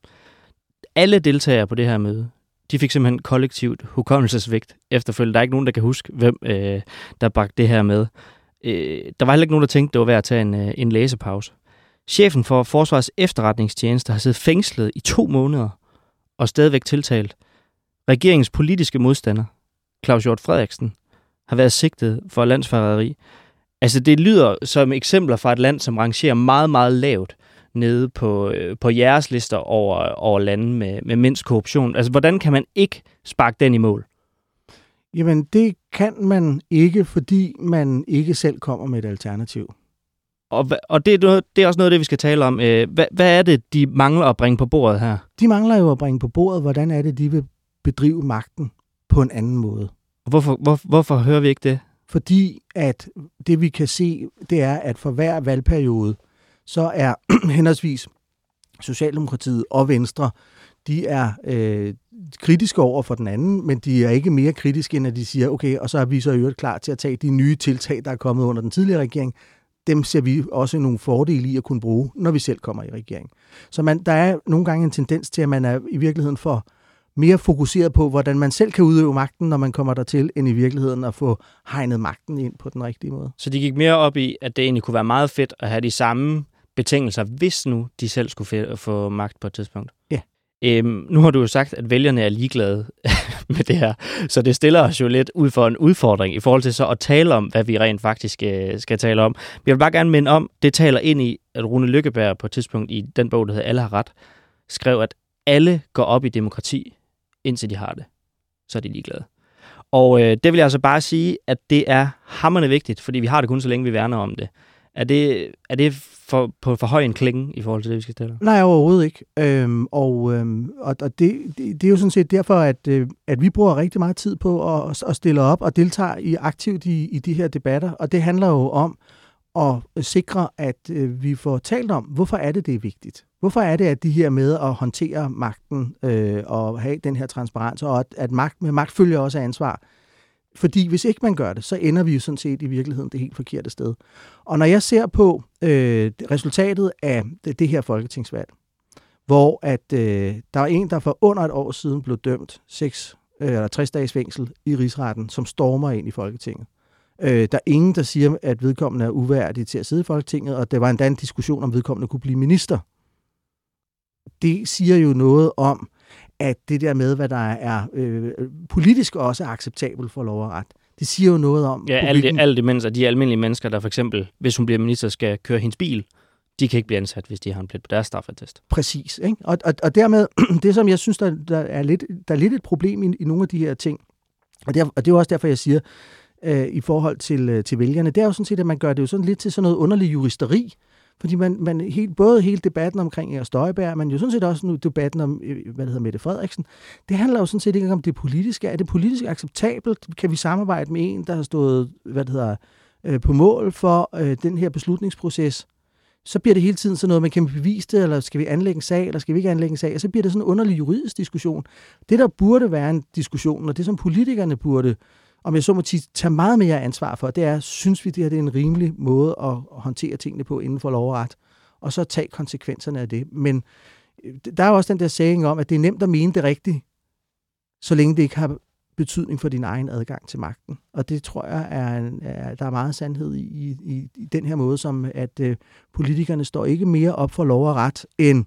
Alle deltagere på det her møde, de fik simpelthen kollektivt hukommelsesvægt efterfølgende. Der er ikke nogen, der kan huske, hvem øh, der bragte det her med. Øh, der var heller ikke nogen, der tænkte, det var værd at tage en, øh, en læsepause. Chefen for Forsvars efterretningstjeneste har siddet fængslet i to måneder og stadigvæk tiltalt. Regeringens politiske modstander, Claus Hjort Frederiksen, har været sigtet for landsforræderi. Altså, det lyder som eksempler fra et land, som rangerer meget, meget lavt nede på, øh, på jeres lister over, over lande med, med mindst korruption. Altså, hvordan kan man ikke sparke den i mål? Jamen, det kan man ikke, fordi man ikke selv kommer med et alternativ. Og, og det, er det er også noget af det, vi skal tale om. Øh, Hvad, hvad er det, de mangler at bringe på bordet her? De mangler jo at bringe på bordet, hvordan er det, de vil bedrive magten på en anden måde. Hvorfor, hvor, hvorfor hører vi ikke det? Fordi at det vi kan se, det er, at for hver valgperiode, så er henholdsvis Socialdemokratiet og Venstre, de er øh, kritiske over for den anden, men de er ikke mere kritiske, end at de siger, okay, og så er vi så i øvrigt klar til at tage de nye tiltag, der er kommet under den tidligere regering. Dem ser vi også nogle fordele i at kunne bruge, når vi selv kommer i regering. Så man, der er nogle gange en tendens til, at man er i virkeligheden for mere fokuseret på, hvordan man selv kan udøve magten, når man kommer dertil, end i virkeligheden at få hegnet magten ind på den rigtige måde. Så de gik mere op i, at det egentlig kunne være meget fedt at have de samme betingelser, hvis nu de selv skulle få magt på et tidspunkt. Ja. Øhm, nu har du jo sagt, at vælgerne er ligeglade med det her, så det stiller os jo lidt ud for en udfordring i forhold til så at tale om, hvad vi rent faktisk øh, skal tale om. Jeg vil bare gerne minde om, det taler ind i, at Rune Lykkeberg på et tidspunkt i den bog, der hedder Alle har ret, skrev, at alle går op i demokrati, indtil de har det. Så er de ligeglade. Og øh, det vil jeg altså bare sige, at det er hammerne vigtigt, fordi vi har det kun så længe, vi værner om det. Er det, er det for, på for høj en klinge i forhold til det, vi skal stille? Nej, overhovedet ikke. Øhm, og øhm, og, og det, det, det er jo sådan set derfor, at, øh, at vi bruger rigtig meget tid på at, at stille op og deltage i aktivt i, i de her debatter. Og det handler jo om at sikre, at øh, vi får talt om, hvorfor er det, det er vigtigt. Hvorfor er det, at de her med at håndtere magten øh, og have den her transparens, og at, at magt, med magt følger også ansvar, fordi hvis ikke man gør det, så ender vi jo sådan set i virkeligheden det helt forkerte sted. Og når jeg ser på øh, resultatet af det, det her folketingsvalg, hvor at øh, der var en, der for under et år siden blev dømt 6 øh, eller 60 dages fængsel i rigsretten, som stormer ind i Folketinget. Øh, der er ingen, der siger, at vedkommende er uværdig til at sidde i Folketinget, og der var endda en diskussion om, vedkommende kunne blive minister. Det siger jo noget om, at det der med, hvad der er øh, politisk også er acceptabelt for lov og ret, det siger jo noget om... Ja, alle, hvilken... alle de mennesker, de almindelige mennesker, der for eksempel, hvis hun bliver minister, skal køre hendes bil, de kan ikke blive ansat, hvis de har en plet på deres straffetest. Præcis. Ikke? Og, og, og dermed, det som jeg synes, der, der, er lidt, der er lidt et problem i, i nogle af de her ting, og det er, og det er også derfor, jeg siger, øh, i forhold til, øh, til vælgerne, det er jo sådan set, at man gør det jo sådan lidt til sådan noget underlig juristeri, fordi man, man helt, både hele debatten omkring Inger Støjberg, men jo sådan set også nu debatten om, øh, hvad det hedder, Mette Frederiksen, det handler jo sådan set ikke om det politiske. Er det politisk acceptabelt? Kan vi samarbejde med en, der har stået, hvad det hedder, øh, på mål for øh, den her beslutningsproces? Så bliver det hele tiden sådan noget, man kan bevise det, eller skal vi anlægge en sag, eller skal vi ikke anlægge en sag? Og så bliver det sådan en underlig juridisk diskussion. Det, der burde være en diskussion, og det, som politikerne burde om jeg så må tage meget mere ansvar for, det er, synes vi, det her det er en rimelig måde at håndtere tingene på inden for lov og ret, og så tage konsekvenserne af det. Men øh, der er også den der saying om, at det er nemt at mene det rigtigt, så længe det ikke har betydning for din egen adgang til magten. Og det tror jeg, er, er der er meget sandhed i, i, i den her måde, som at øh, politikerne står ikke mere op for lov og ret, end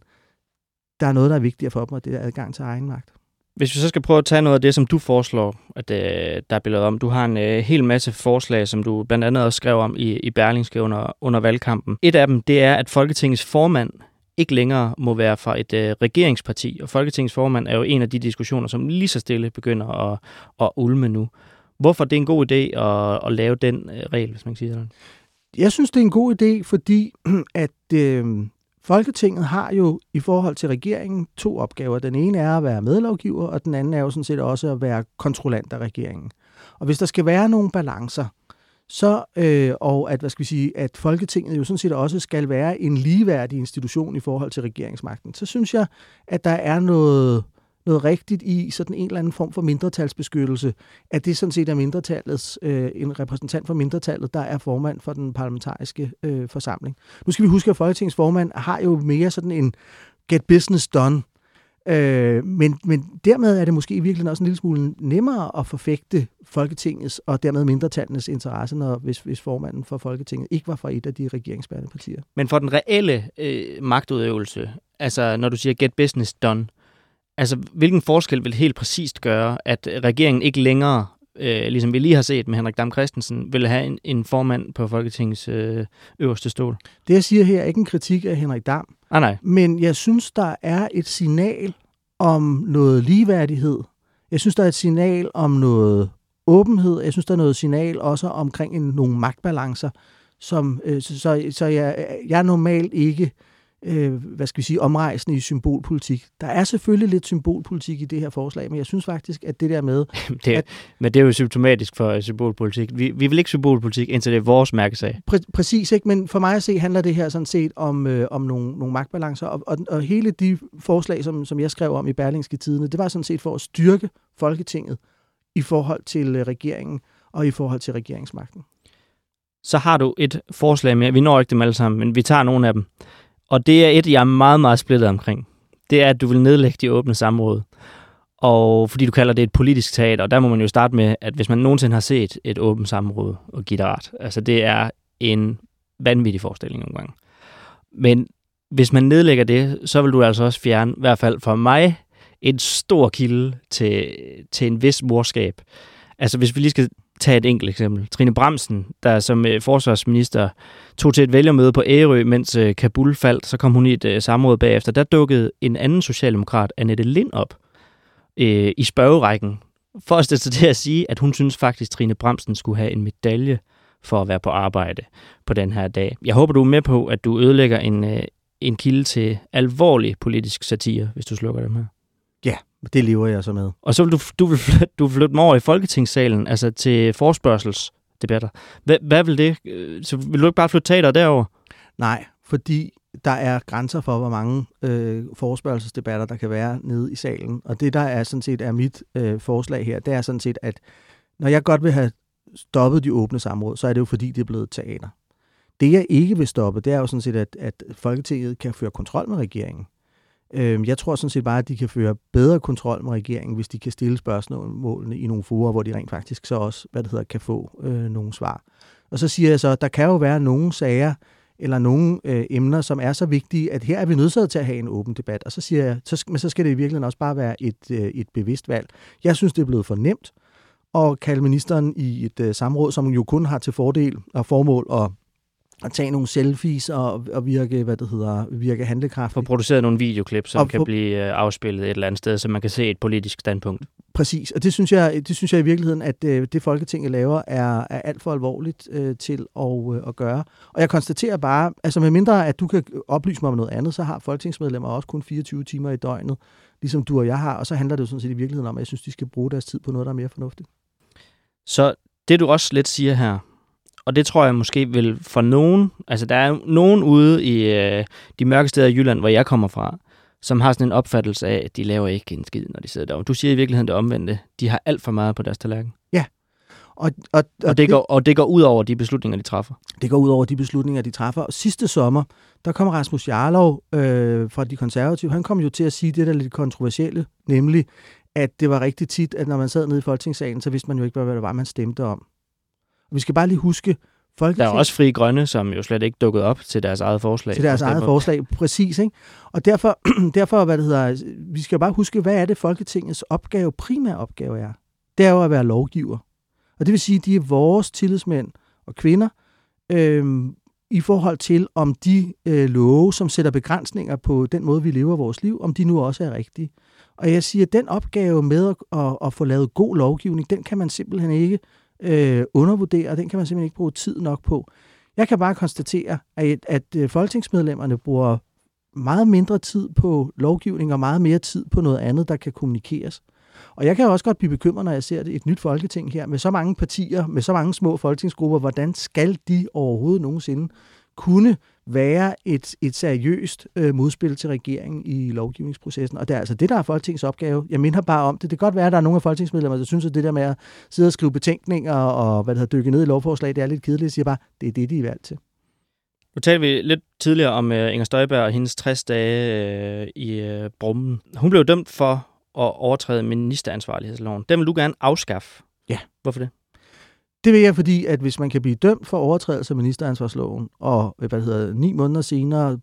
der er noget, der er vigtigere for dem, og det er adgang til egen magt. Hvis vi så skal prøve at tage noget af det, som du foreslår, at øh, der er lavet om. Du har en øh, hel masse forslag, som du blandt andet også skrev om i, i Berlingske under, under valgkampen. Et af dem, det er, at Folketingets formand ikke længere må være fra et øh, regeringsparti. Og Folketingets formand er jo en af de diskussioner, som lige så stille begynder at, at ulme nu. Hvorfor det er en god idé at, at lave den øh, regel, hvis man kan sige sådan? Jeg synes, det er en god idé, fordi at øh, Folketinget har jo i forhold til regeringen to opgaver. Den ene er at være medlovgiver, og den anden er jo sådan set også at være kontrollant af regeringen. Og hvis der skal være nogle balancer, så øh, og at hvad skal vi sige, at Folketinget jo sådan set også skal være en ligeværdig institution i forhold til regeringsmagten, så synes jeg, at der er noget noget rigtigt i sådan en eller anden form for mindretalsbeskyttelse, at det sådan set er mindretallets, øh, en repræsentant for mindretallet, der er formand for den parlamentariske øh, forsamling. Nu skal vi huske, at Folketingets formand har jo mere sådan en get business done Øh, men, men dermed er det måske i virkeligheden også en lille smule nemmere at forfægte Folketingets og dermed mindretallenes interesse, når, hvis, hvis formanden for Folketinget ikke var fra et af de regeringsbærende partier. Men for den reelle øh, magtudøvelse, altså når du siger get business done, Altså, hvilken forskel vil helt præcist gøre, at regeringen ikke længere, øh, ligesom vi lige har set med Henrik Dam Christensen, vil have en, en formand på Folketingets øh, øverste stol? Det, jeg siger her, er ikke en kritik af Henrik Dam. Ah, nej. Men jeg synes, der er et signal om noget ligeværdighed. Jeg synes, der er et signal om noget åbenhed. Jeg synes, der er noget signal også omkring en, nogle magtbalancer. Som, øh, så så, jeg, jeg er normalt ikke øh, øh, hvad skal vi sige, omrejsende i symbolpolitik. Der er selvfølgelig lidt symbolpolitik i det her forslag, men jeg synes faktisk, at det der med... det, at, men det er jo symptomatisk for symbolpolitik. Vi, vi vil ikke symbolpolitik, indtil det er vores mærkesag. Præ, præcis, ikke? men for mig at se handler det her sådan set om, øh, om nogle, nogle magtbalancer, og, og, og hele de forslag, som, som jeg skrev om i Berlingske Tidene, det var sådan set for at styrke Folketinget i forhold til øh, regeringen og i forhold til regeringsmagten. Så har du et forslag mere. Vi når ikke dem alle sammen, men vi tager nogle af dem. Og det er et, jeg er meget, meget splittet omkring. Det er, at du vil nedlægge de åbne samråd. Og fordi du kalder det et politisk teater, og der må man jo starte med, at hvis man nogensinde har set et åbent samråd og give ret, altså det er en vanvittig forestilling nogle gange. Men hvis man nedlægger det, så vil du altså også fjerne, i hvert fald for mig, en stor kilde til, til en vis morskab. Altså hvis vi lige skal tage et enkelt eksempel. Trine Bremsen, der som øh, forsvarsminister tog til et vælgermøde på Ærø, mens øh, Kabul faldt, så kom hun i et øh, samråd bagefter. Der dukkede en anden socialdemokrat, Annette Lind, op øh, i spørgerækken, for at stille til at sige, at hun synes faktisk, at Trine Bremsen skulle have en medalje for at være på arbejde på den her dag. Jeg håber, du er med på, at du ødelægger en, øh, en kilde til alvorlig politisk satire, hvis du slukker dem her. Ja, det lever jeg så med. Og så vil du, du, vil flytte, du vil flytte dem over i Folketingssalen, altså til forspørgselsdebatter. Hvad, hvad vil det? øh, Så vil du ikke bare flytte teater derover? Nej, fordi der er grænser for, hvor mange øh, forespørgelsesdebatter, der kan være nede i salen. Og det, der er sådan set er mit øh, forslag her, det er sådan set, at når jeg godt vil have stoppet de åbne samråd, så er det jo fordi, det er blevet teater. Det, jeg ikke vil stoppe, det er jo sådan set, at, at Folketinget kan føre kontrol med regeringen. Øh, jeg tror sådan set bare, at de kan føre bedre kontrol med regeringen, hvis de kan stille spørgsmålene i nogle forer, hvor de rent faktisk så også, hvad det hedder, kan få øh, nogle svar. Og så siger jeg så, at der kan jo være nogle sager, eller nogle øh, emner, som er så vigtige, at her er vi nødsaget til at have en åben debat. Og så siger jeg, så, men så skal det i virkeligheden også bare være et, øh, et bevidst valg. Jeg synes, det er blevet for nemt at kalde ministeren i et øh, samråd, som jo kun har til fordel og formål at at tage nogle selfies og, og virke, hvad det hedder, virke handlekraft. Få produceret nogle videoklip, som Og kan få- blive øh, afspillet et eller andet sted, så man kan se et politisk standpunkt. Præcis, og det synes jeg, det synes jeg i virkeligheden, at øh, det Folketinget laver, er, er alt for alvorligt øh, til at, øh, at gøre. Og jeg konstaterer bare, altså med mindre at du kan oplyse mig om noget andet, så har folketingsmedlemmer også kun 24 timer i døgnet, ligesom du og jeg har, og så handler det jo sådan set i virkeligheden om, at jeg synes, de skal bruge deres tid på noget, der er mere fornuftigt. Så det du også lidt siger her, og det tror jeg måske vil for nogen, altså der er nogen ude i øh, de mørke steder i Jylland, hvor jeg kommer fra, som har sådan en opfattelse af, at de laver ikke en skid, når de sidder derovre. Du siger i virkeligheden det omvendte. De har alt for meget på deres tallerken. Og, og, Og, det, går, og det går ud over de beslutninger, de træffer. Det går ud over de beslutninger, de træffer. Og sidste sommer, der kom Rasmus Jarlov øh, fra de konservative. Han kom jo til at sige det der lidt kontroversielle, nemlig, at det var rigtig tit, at når man sad nede i Folketingssalen, så vidste man jo ikke, hvad det var, man stemte om. Og vi skal bare lige huske, Der Folketing, er også frie grønne, som jo slet ikke dukkede op til deres eget forslag. til deres eget forslag, præcis. Ikke? Og derfor, derfor, hvad det hedder, vi skal bare huske, hvad er det Folketingets opgave, primær opgave er? Det er jo at være lovgiver. Og det vil sige, at de er vores tillidsmænd og kvinder, øhm, i forhold til, om de øh, love, som sætter begrænsninger på den måde, vi lever vores liv, om de nu også er rigtige. Og jeg siger, at den opgave med at, at, at få lavet god lovgivning, den kan man simpelthen ikke øh, undervurdere, og den kan man simpelthen ikke bruge tid nok på. Jeg kan bare konstatere, at, at øh, folketingsmedlemmerne bruger meget mindre tid på lovgivning og meget mere tid på noget andet, der kan kommunikeres. Og jeg kan også godt blive bekymret, når jeg ser et nyt folketing her, med så mange partier, med så mange små folketingsgrupper. Hvordan skal de overhovedet nogensinde kunne være et, et seriøst øh, modspil til regeringen i lovgivningsprocessen? Og det er altså det, der er Folketingets opgave. Jeg minder bare om det. Det kan godt være, at der er nogle af folketingsmedlemmer, der synes, at det der med at sidde og skrive betænkninger og hvad det hedder, dykke ned i lovforslag, det er lidt kedeligt. Jeg siger bare, det er det, de er valgt til. Nu talte vi lidt tidligere om uh, Inger Støjberg og hendes 60 dage uh, i uh, Brummen. Hun blev dømt for at overtræde ministeransvarlighedsloven. Den vil du gerne afskaffe. Ja. Hvorfor det? Det vil jeg, fordi at hvis man kan blive dømt for overtrædelse af ministeransvarsloven, og hvad hedder, ni måneder senere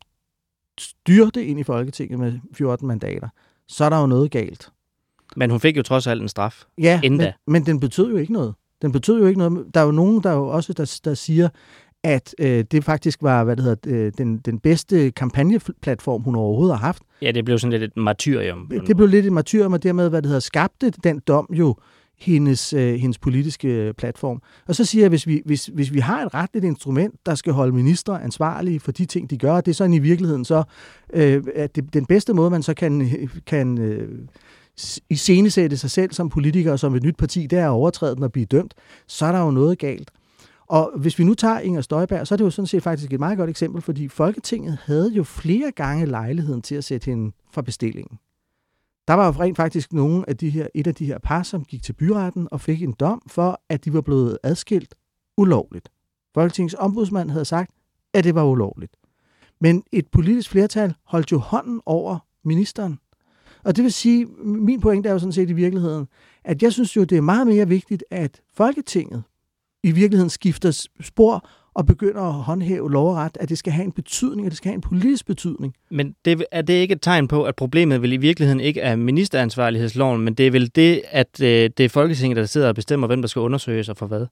styrte ind i Folketinget med 14 mandater, så er der jo noget galt. Men hun fik jo trods alt en straf. Ja, Inden men, men den betød jo ikke noget. Den betød jo ikke noget. Der er jo nogen, der jo også der, der siger, at øh, det faktisk var hvad det hedder, øh, den, den bedste kampagneplatform, hun overhovedet har haft. Ja, det blev sådan lidt et martyrium. Det blev lidt et martyrium, og dermed, hvad det hedder, skabte den dom jo hendes, øh, hendes politiske platform. Og så siger jeg, hvis vi, hvis, hvis vi har et retligt instrument, der skal holde ministre ansvarlige for de ting, de gør, det er sådan i virkeligheden så, øh, at det, den bedste måde, man så kan, kan øh, iscenesætte sig selv som politiker og som et nyt parti, det er at overtræde den og blive dømt, så er der jo noget galt. Og hvis vi nu tager Inger Støjberg, så er det jo sådan set faktisk et meget godt eksempel, fordi Folketinget havde jo flere gange lejligheden til at sætte hende fra bestillingen. Der var jo rent faktisk nogle af de her, et af de her par, som gik til byretten og fik en dom for, at de var blevet adskilt ulovligt. Folketingets ombudsmand havde sagt, at det var ulovligt. Men et politisk flertal holdt jo hånden over ministeren. Og det vil sige, min pointe er jo sådan set i virkeligheden, at jeg synes jo, det er meget mere vigtigt, at Folketinget i virkeligheden skifter spor og begynder at håndhæve lov og ret, at det skal have en betydning, at det skal have en politisk betydning. Men det, er det ikke et tegn på, at problemet vel i virkeligheden ikke er ministeransvarlighedsloven, men det er vel det, at øh, det er Folketinget, der sidder og bestemmer, hvem der skal undersøges og for hvad?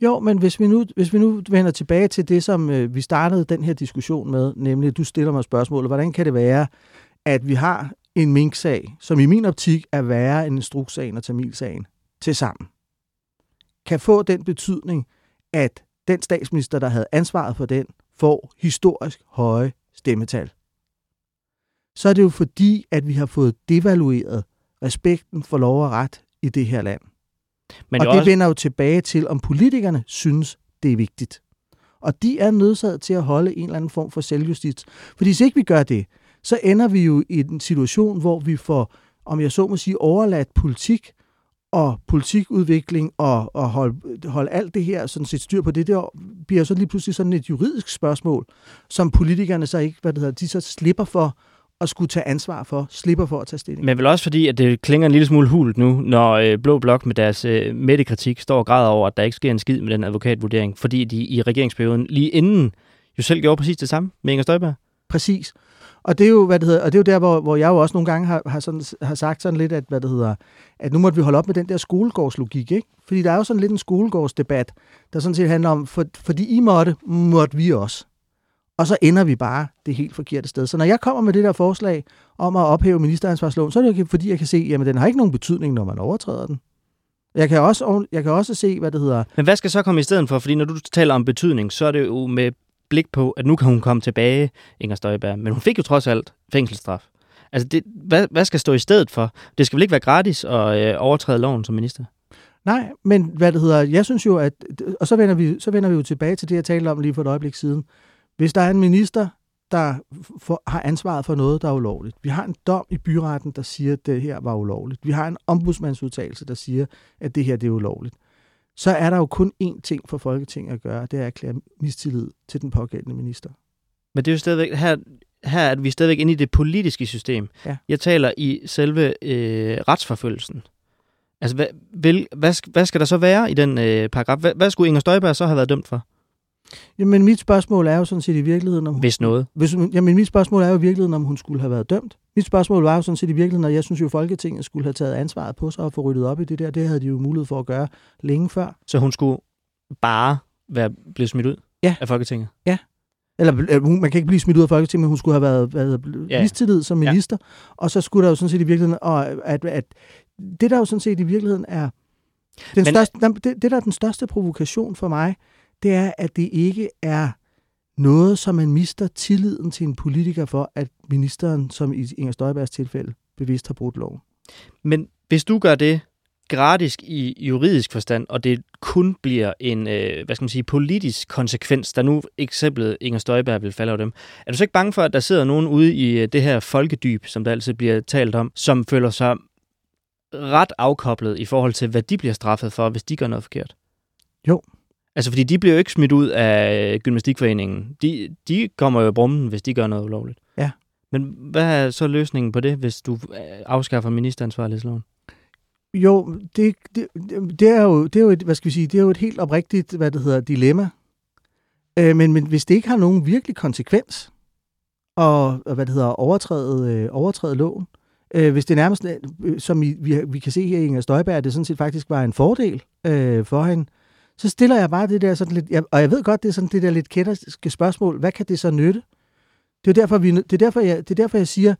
Jo, men hvis vi nu, hvis vi nu vender tilbage til det, som øh, vi startede den her diskussion med, nemlig at du stiller mig spørgsmålet, hvordan kan det være, at vi har en mink-sag, som i min optik er værre end instrukssagen og Tamilsagen, til sammen, kan få den betydning, at den statsminister, der havde ansvaret for den, får historisk høje stemmetal. Så er det jo fordi, at vi har fået devalueret respekten for lov og ret i det her land. Men og det også... vender jo tilbage til, om politikerne synes, det er vigtigt. Og de er nødsaget til at holde en eller anden form for selvjustits. Fordi hvis ikke vi gør det, så ender vi jo i en situation, hvor vi får, om jeg så må sige, overladt politik og politikudvikling og, og holde, holde alt det her sådan set styr på det, der bliver så lige pludselig sådan et juridisk spørgsmål, som politikerne så ikke, hvad det hedder, de så slipper for at skulle tage ansvar for, slipper for at tage stilling. Men vel også fordi, at det klinger en lille smule hult nu, når øh, Blå Blok med deres øh, mediekritik står og græder over, at der ikke sker en skid med den advokatvurdering, fordi de i regeringsperioden lige inden jo selv gjorde præcis det samme med Inger Støjberg. Præcis. Og det er jo, hvad det hedder, og det er jo der, hvor, hvor jeg jo også nogle gange har, har, sådan, har sagt sådan lidt, at, hvad det hedder, at nu måtte vi holde op med den der skolegårdslogik, ikke? Fordi der er jo sådan lidt en skolegårdsdebat, der sådan set handler om, for, fordi I måtte, måtte vi også. Og så ender vi bare det helt forkerte sted. Så når jeg kommer med det der forslag om at ophæve ministeransvarsloven, så er det jo fordi, jeg kan se, at den har ikke nogen betydning, når man overtræder den. Jeg kan, også, jeg kan også se, hvad det hedder... Men hvad skal så komme i stedet for? Fordi når du taler om betydning, så er det jo med blik på, at nu kan hun komme tilbage, Inger Støjberg. Men hun fik jo trods alt fængselsstraf. Altså, det, hvad, hvad skal stå i stedet for? Det skal vel ikke være gratis at øh, overtræde loven som minister? Nej, men hvad det hedder, jeg synes jo, at... Og så vender vi, så vender vi jo tilbage til det, jeg talte om lige for et øjeblik siden. Hvis der er en minister, der for, har ansvaret for noget, der er ulovligt. Vi har en dom i byretten, der siger, at det her var ulovligt. Vi har en ombudsmandsudtalelse, der siger, at det her det er ulovligt så er der jo kun én ting for Folketinget at gøre, det er at erklære mistillid til den pågældende minister. Men det er jo stadigvæk, her, her er vi stadigvæk inde i det politiske system. Ja. Jeg taler i selve øh, retsforfølgelsen. Altså, hvad, vil, hvad, hvad skal der så være i den øh, paragraf? Hvad, hvad skulle Inger Støjberg så have været dømt for? Jamen, mit spørgsmål er jo sådan set i virkeligheden... Om, hvis noget. Hvis, jamen, mit spørgsmål er jo i virkeligheden, om hun skulle have været dømt. Mit spørgsmål var jo sådan set i virkeligheden, at jeg synes jo, Folketinget skulle have taget ansvaret på sig og få ryddet op i det der. Det havde de jo mulighed for at gøre længe før. Så hun skulle bare være blevet smidt ud ja. af Folketinget? Ja. Eller man kan ikke blive smidt ud af Folketinget, men hun skulle have været, været ja. mistillid som minister. Ja. Og så skulle der jo sådan set i virkeligheden... Og at, at det, der jo sådan set i virkeligheden er... Den men, største, det, det, der er den største provokation for mig, det er, at det ikke er noget, som man mister tilliden til en politiker for, at ministeren, som i Inger Støjbergs tilfælde, bevidst har brudt loven. Men hvis du gør det gratis i juridisk forstand, og det kun bliver en øh, hvad skal man sige, politisk konsekvens, der nu eksemplet Inger Støjberg vil falde over dem, er du så ikke bange for, at der sidder nogen ude i øh, det her folkedyb, som der altid bliver talt om, som føler sig ret afkoblet i forhold til, hvad de bliver straffet for, hvis de gør noget forkert? Jo, Altså, fordi de bliver jo ikke smidt ud af gymnastikforeningen. De, de kommer jo i brummen, hvis de gør noget ulovligt. Ja. Men hvad er så løsningen på det, hvis du øh, afskaffer ministeransvarlighedsloven? Jo, det, det, det, er jo, det er jo et, hvad skal vi sige, det er jo et helt oprigtigt, hvad det hedder, dilemma. Øh, men, men hvis det ikke har nogen virkelig konsekvens, og, og hvad det hedder, overtræde, øh, overtræde loven, øh, hvis det nærmest, øh, som I, vi, vi kan se her i Inger Støjberg, det sådan set faktisk var en fordel øh, for hende, så stiller jeg bare det der sådan lidt, og jeg ved godt, det er sådan det der lidt kætterske spørgsmål, hvad kan det så nytte? Det er derfor, vi, det er derfor, jeg, det er derfor, jeg siger,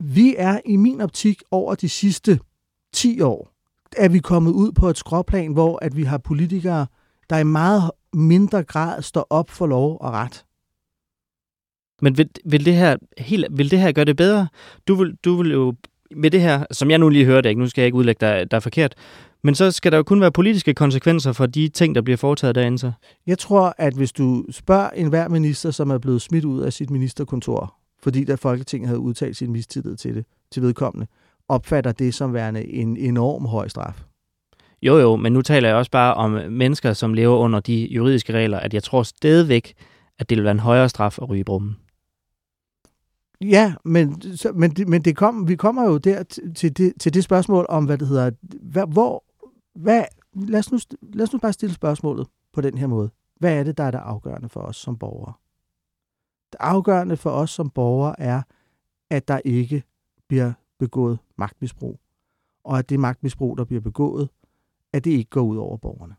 vi er i min optik over de sidste 10 år, er vi kommet ud på et skråplan, hvor at vi har politikere, der i meget mindre grad står op for lov og ret. Men vil, vil, det her, helt, vil det her gøre det bedre? Du vil, du vil jo med det her, som jeg nu lige hørte, ikke? nu skal jeg ikke udlægge dig, der er forkert, men så skal der jo kun være politiske konsekvenser for de ting, der bliver foretaget derinde så. Jeg tror, at hvis du spørger enhver minister, som er blevet smidt ud af sit ministerkontor, fordi der Folketinget havde udtalt sin mistillid til det, til vedkommende, opfatter det som værende en enorm høj straf. Jo, jo, men nu taler jeg også bare om mennesker, som lever under de juridiske regler, at jeg tror stadigvæk, at det vil være en højere straf at ryge i brummen. Ja, men, så, men, men det kom, vi kommer jo der til det, til det spørgsmål om, hvad det hedder, hvad, hvor, hvad, lad, os nu, lad os nu bare stille spørgsmålet på den her måde. hvad er det, der er det afgørende for os som borgere? Det afgørende for os som borgere er, at der ikke bliver begået magtmisbrug, og at det magtmisbrug, der bliver begået, at det ikke går ud over borgerne.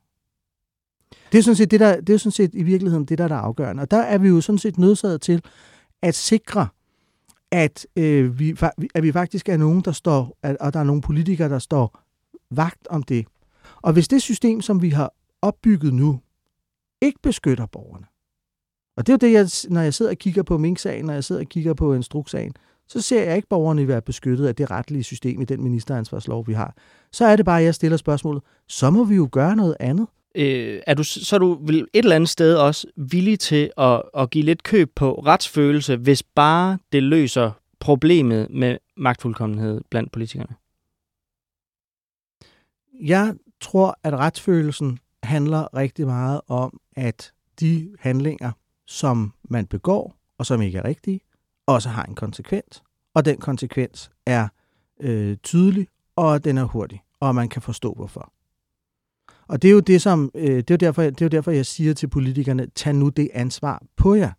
Det er sådan set, det der, det er sådan set i virkeligheden det, der er det afgørende. Og der er vi jo sådan set nødsaget til at sikre, at, øh, vi, at vi faktisk er nogen, der står, at, og der er nogle politikere, der står vagt om det. Og hvis det system, som vi har opbygget nu, ikke beskytter borgerne, og det er jo det, jeg, når jeg sidder og kigger på Mink-sagen, når jeg sidder og kigger på Instruks-sagen, så ser jeg ikke borgerne være beskyttet af det retlige system i den ministeransvarslov, vi har. Så er det bare, at jeg stiller spørgsmålet, så må vi jo gøre noget andet. Øh, er du, så er du vel et eller andet sted også villig til at, at give lidt køb på retsfølelse, hvis bare det løser problemet med magtfuldkommenhed blandt politikerne? Jeg tror, at retsfølelsen handler rigtig meget om, at de handlinger, som man begår, og som ikke er rigtige, også har en konsekvens. Og den konsekvens er øh, tydelig, og den er hurtig, og man kan forstå hvorfor. Og det er jo det, som, øh, det er jo derfor, det er jo derfor, jeg siger til politikerne, tag nu det ansvar på jer.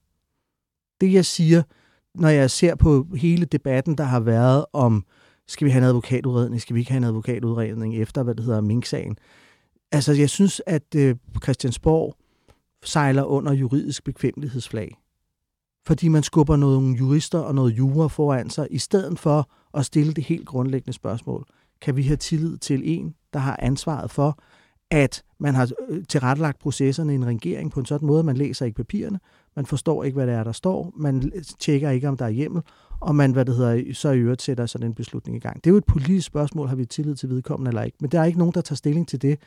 Det jeg siger, når jeg ser på hele debatten, der har været om, skal vi have en advokatudredning, skal vi ikke have en advokatudredning efter, hvad det hedder, Mink-sagen. Altså, jeg synes, at øh, Christiansborg sejler under juridisk bekvemmelighedsflag. Fordi man skubber nogle jurister og noget jura foran sig, i stedet for at stille det helt grundlæggende spørgsmål. Kan vi have tillid til en, der har ansvaret for, at man har øh, tilrettelagt processerne i en regering på en sådan måde, at man læser ikke papirerne, man forstår ikke, hvad det er, der står, man øh, tjekker ikke, om der er hjemmel, og man, hvad det hedder, så i øvrigt sætter sådan en beslutning i gang. Det er jo et politisk spørgsmål, har vi tillid til vedkommende eller ikke, men der er ikke nogen, der tager stilling til det,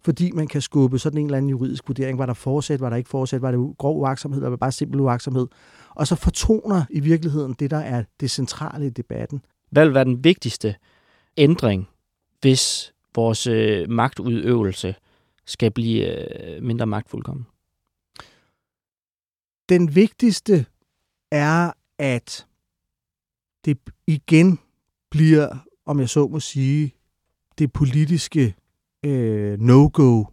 fordi man kan skubbe sådan en eller anden juridisk vurdering, var der forsæt, var der ikke forsæt, var det grov uaksomhed, eller var det bare simpel uaksomhed, og så fortoner i virkeligheden det, der er det centrale i debatten. Hvad vil være den vigtigste ændring, hvis vores øh, magtudøvelse skal blive øh, mindre magtfuldkommen? Den vigtigste er, at det igen bliver, om jeg så må sige, det politiske øh, no-go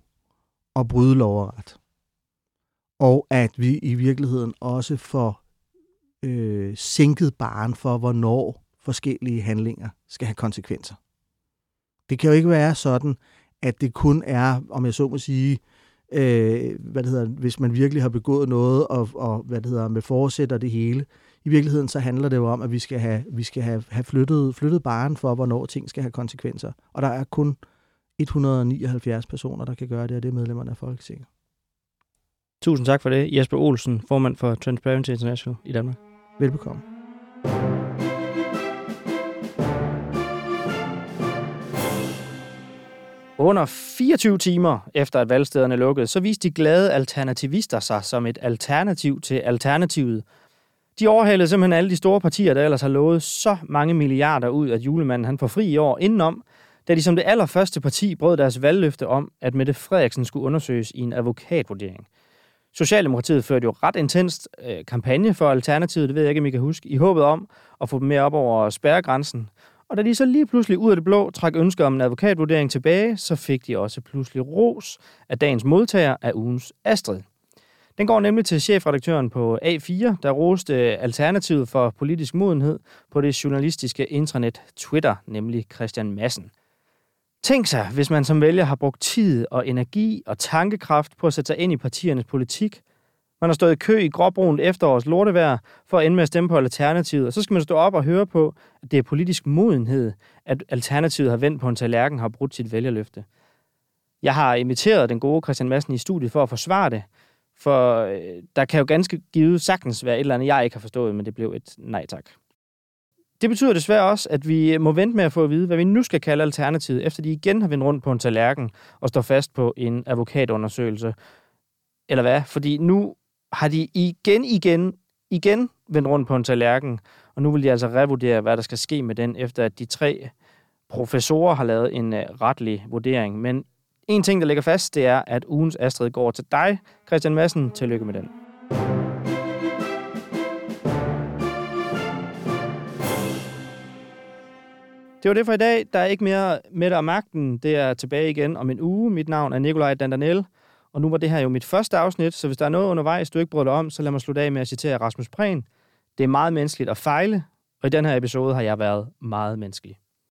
at bryde lov og ret. Og at vi i virkeligheden også får øh, sænket baren for, hvornår forskellige handlinger skal have konsekvenser. Det kan jo ikke være sådan, at det kun er, om jeg så må sige, øh, hvad det hedder, hvis man virkelig har begået noget, og, og hvad det hedder, med forsæt og det hele. I virkeligheden så handler det jo om, at vi skal have, vi skal have, have flyttet, flyttet baren for, hvornår ting skal have konsekvenser. Og der er kun 179 personer, der kan gøre det, og det er medlemmerne af Folketinget. Tusind tak for det, Jesper Olsen, formand for Transparency International i Danmark. Velbekomme. Under 24 timer efter at valgstederne lukkede, så viste de glade alternativister sig som et alternativ til alternativet. De overhalede simpelthen alle de store partier, der ellers har lovet så mange milliarder ud, at julemanden han får fri i år indenom, da de som det allerførste parti brød deres valgløfte om, at Mette Frederiksen skulle undersøges i en advokatvurdering. Socialdemokratiet førte jo ret intenst øh, kampagne for Alternativet, det ved jeg ikke, om I kan huske, i håbet om at få dem mere op over spærregrænsen. Og da de så lige pludselig ud af det blå trak ønsker om en advokatvurdering tilbage, så fik de også pludselig ros af dagens modtager af ugens Astrid. Den går nemlig til chefredaktøren på A4, der roste Alternativet for politisk modenhed på det journalistiske intranet Twitter, nemlig Christian Massen. Tænk sig, hvis man som vælger har brugt tid og energi og tankekraft på at sætte sig ind i partiernes politik. Man har stået i kø i gråbrunt efterårs lortevejr for at ende med at stemme på Alternativet, og så skal man stå op og høre på, at det er politisk modenhed, at Alternativet har vendt på en tallerken og har brudt sit vælgerløfte. Jeg har inviteret den gode Christian Madsen i studiet for at forsvare det, for øh, der kan jo ganske givet sagtens være et eller andet, jeg ikke har forstået, men det blev et nej tak. Det betyder desværre også, at vi må vente med at få at vide, hvad vi nu skal kalde alternativet, efter de igen har vendt rundt på en tallerken og står fast på en advokatundersøgelse. Eller hvad? Fordi nu har de igen, igen, igen vendt rundt på en tallerken, og nu vil de altså revurdere, hvad der skal ske med den, efter at de tre professorer har lavet en øh, retlig vurdering. Men en ting, der ligger fast, det er, at ugens Astrid går til dig, Christian Madsen. Tillykke med den. Det var det for i dag. Der er ikke mere med og magten. Det er tilbage igen om en uge. Mit navn er Nikolaj Dandanel. Og nu var det her jo mit første afsnit, så hvis der er noget undervejs, du ikke bryder dig om, så lad mig slutte af med at citere Rasmus Prehn. Det er meget menneskeligt at fejle, og i den her episode har jeg været meget menneskelig.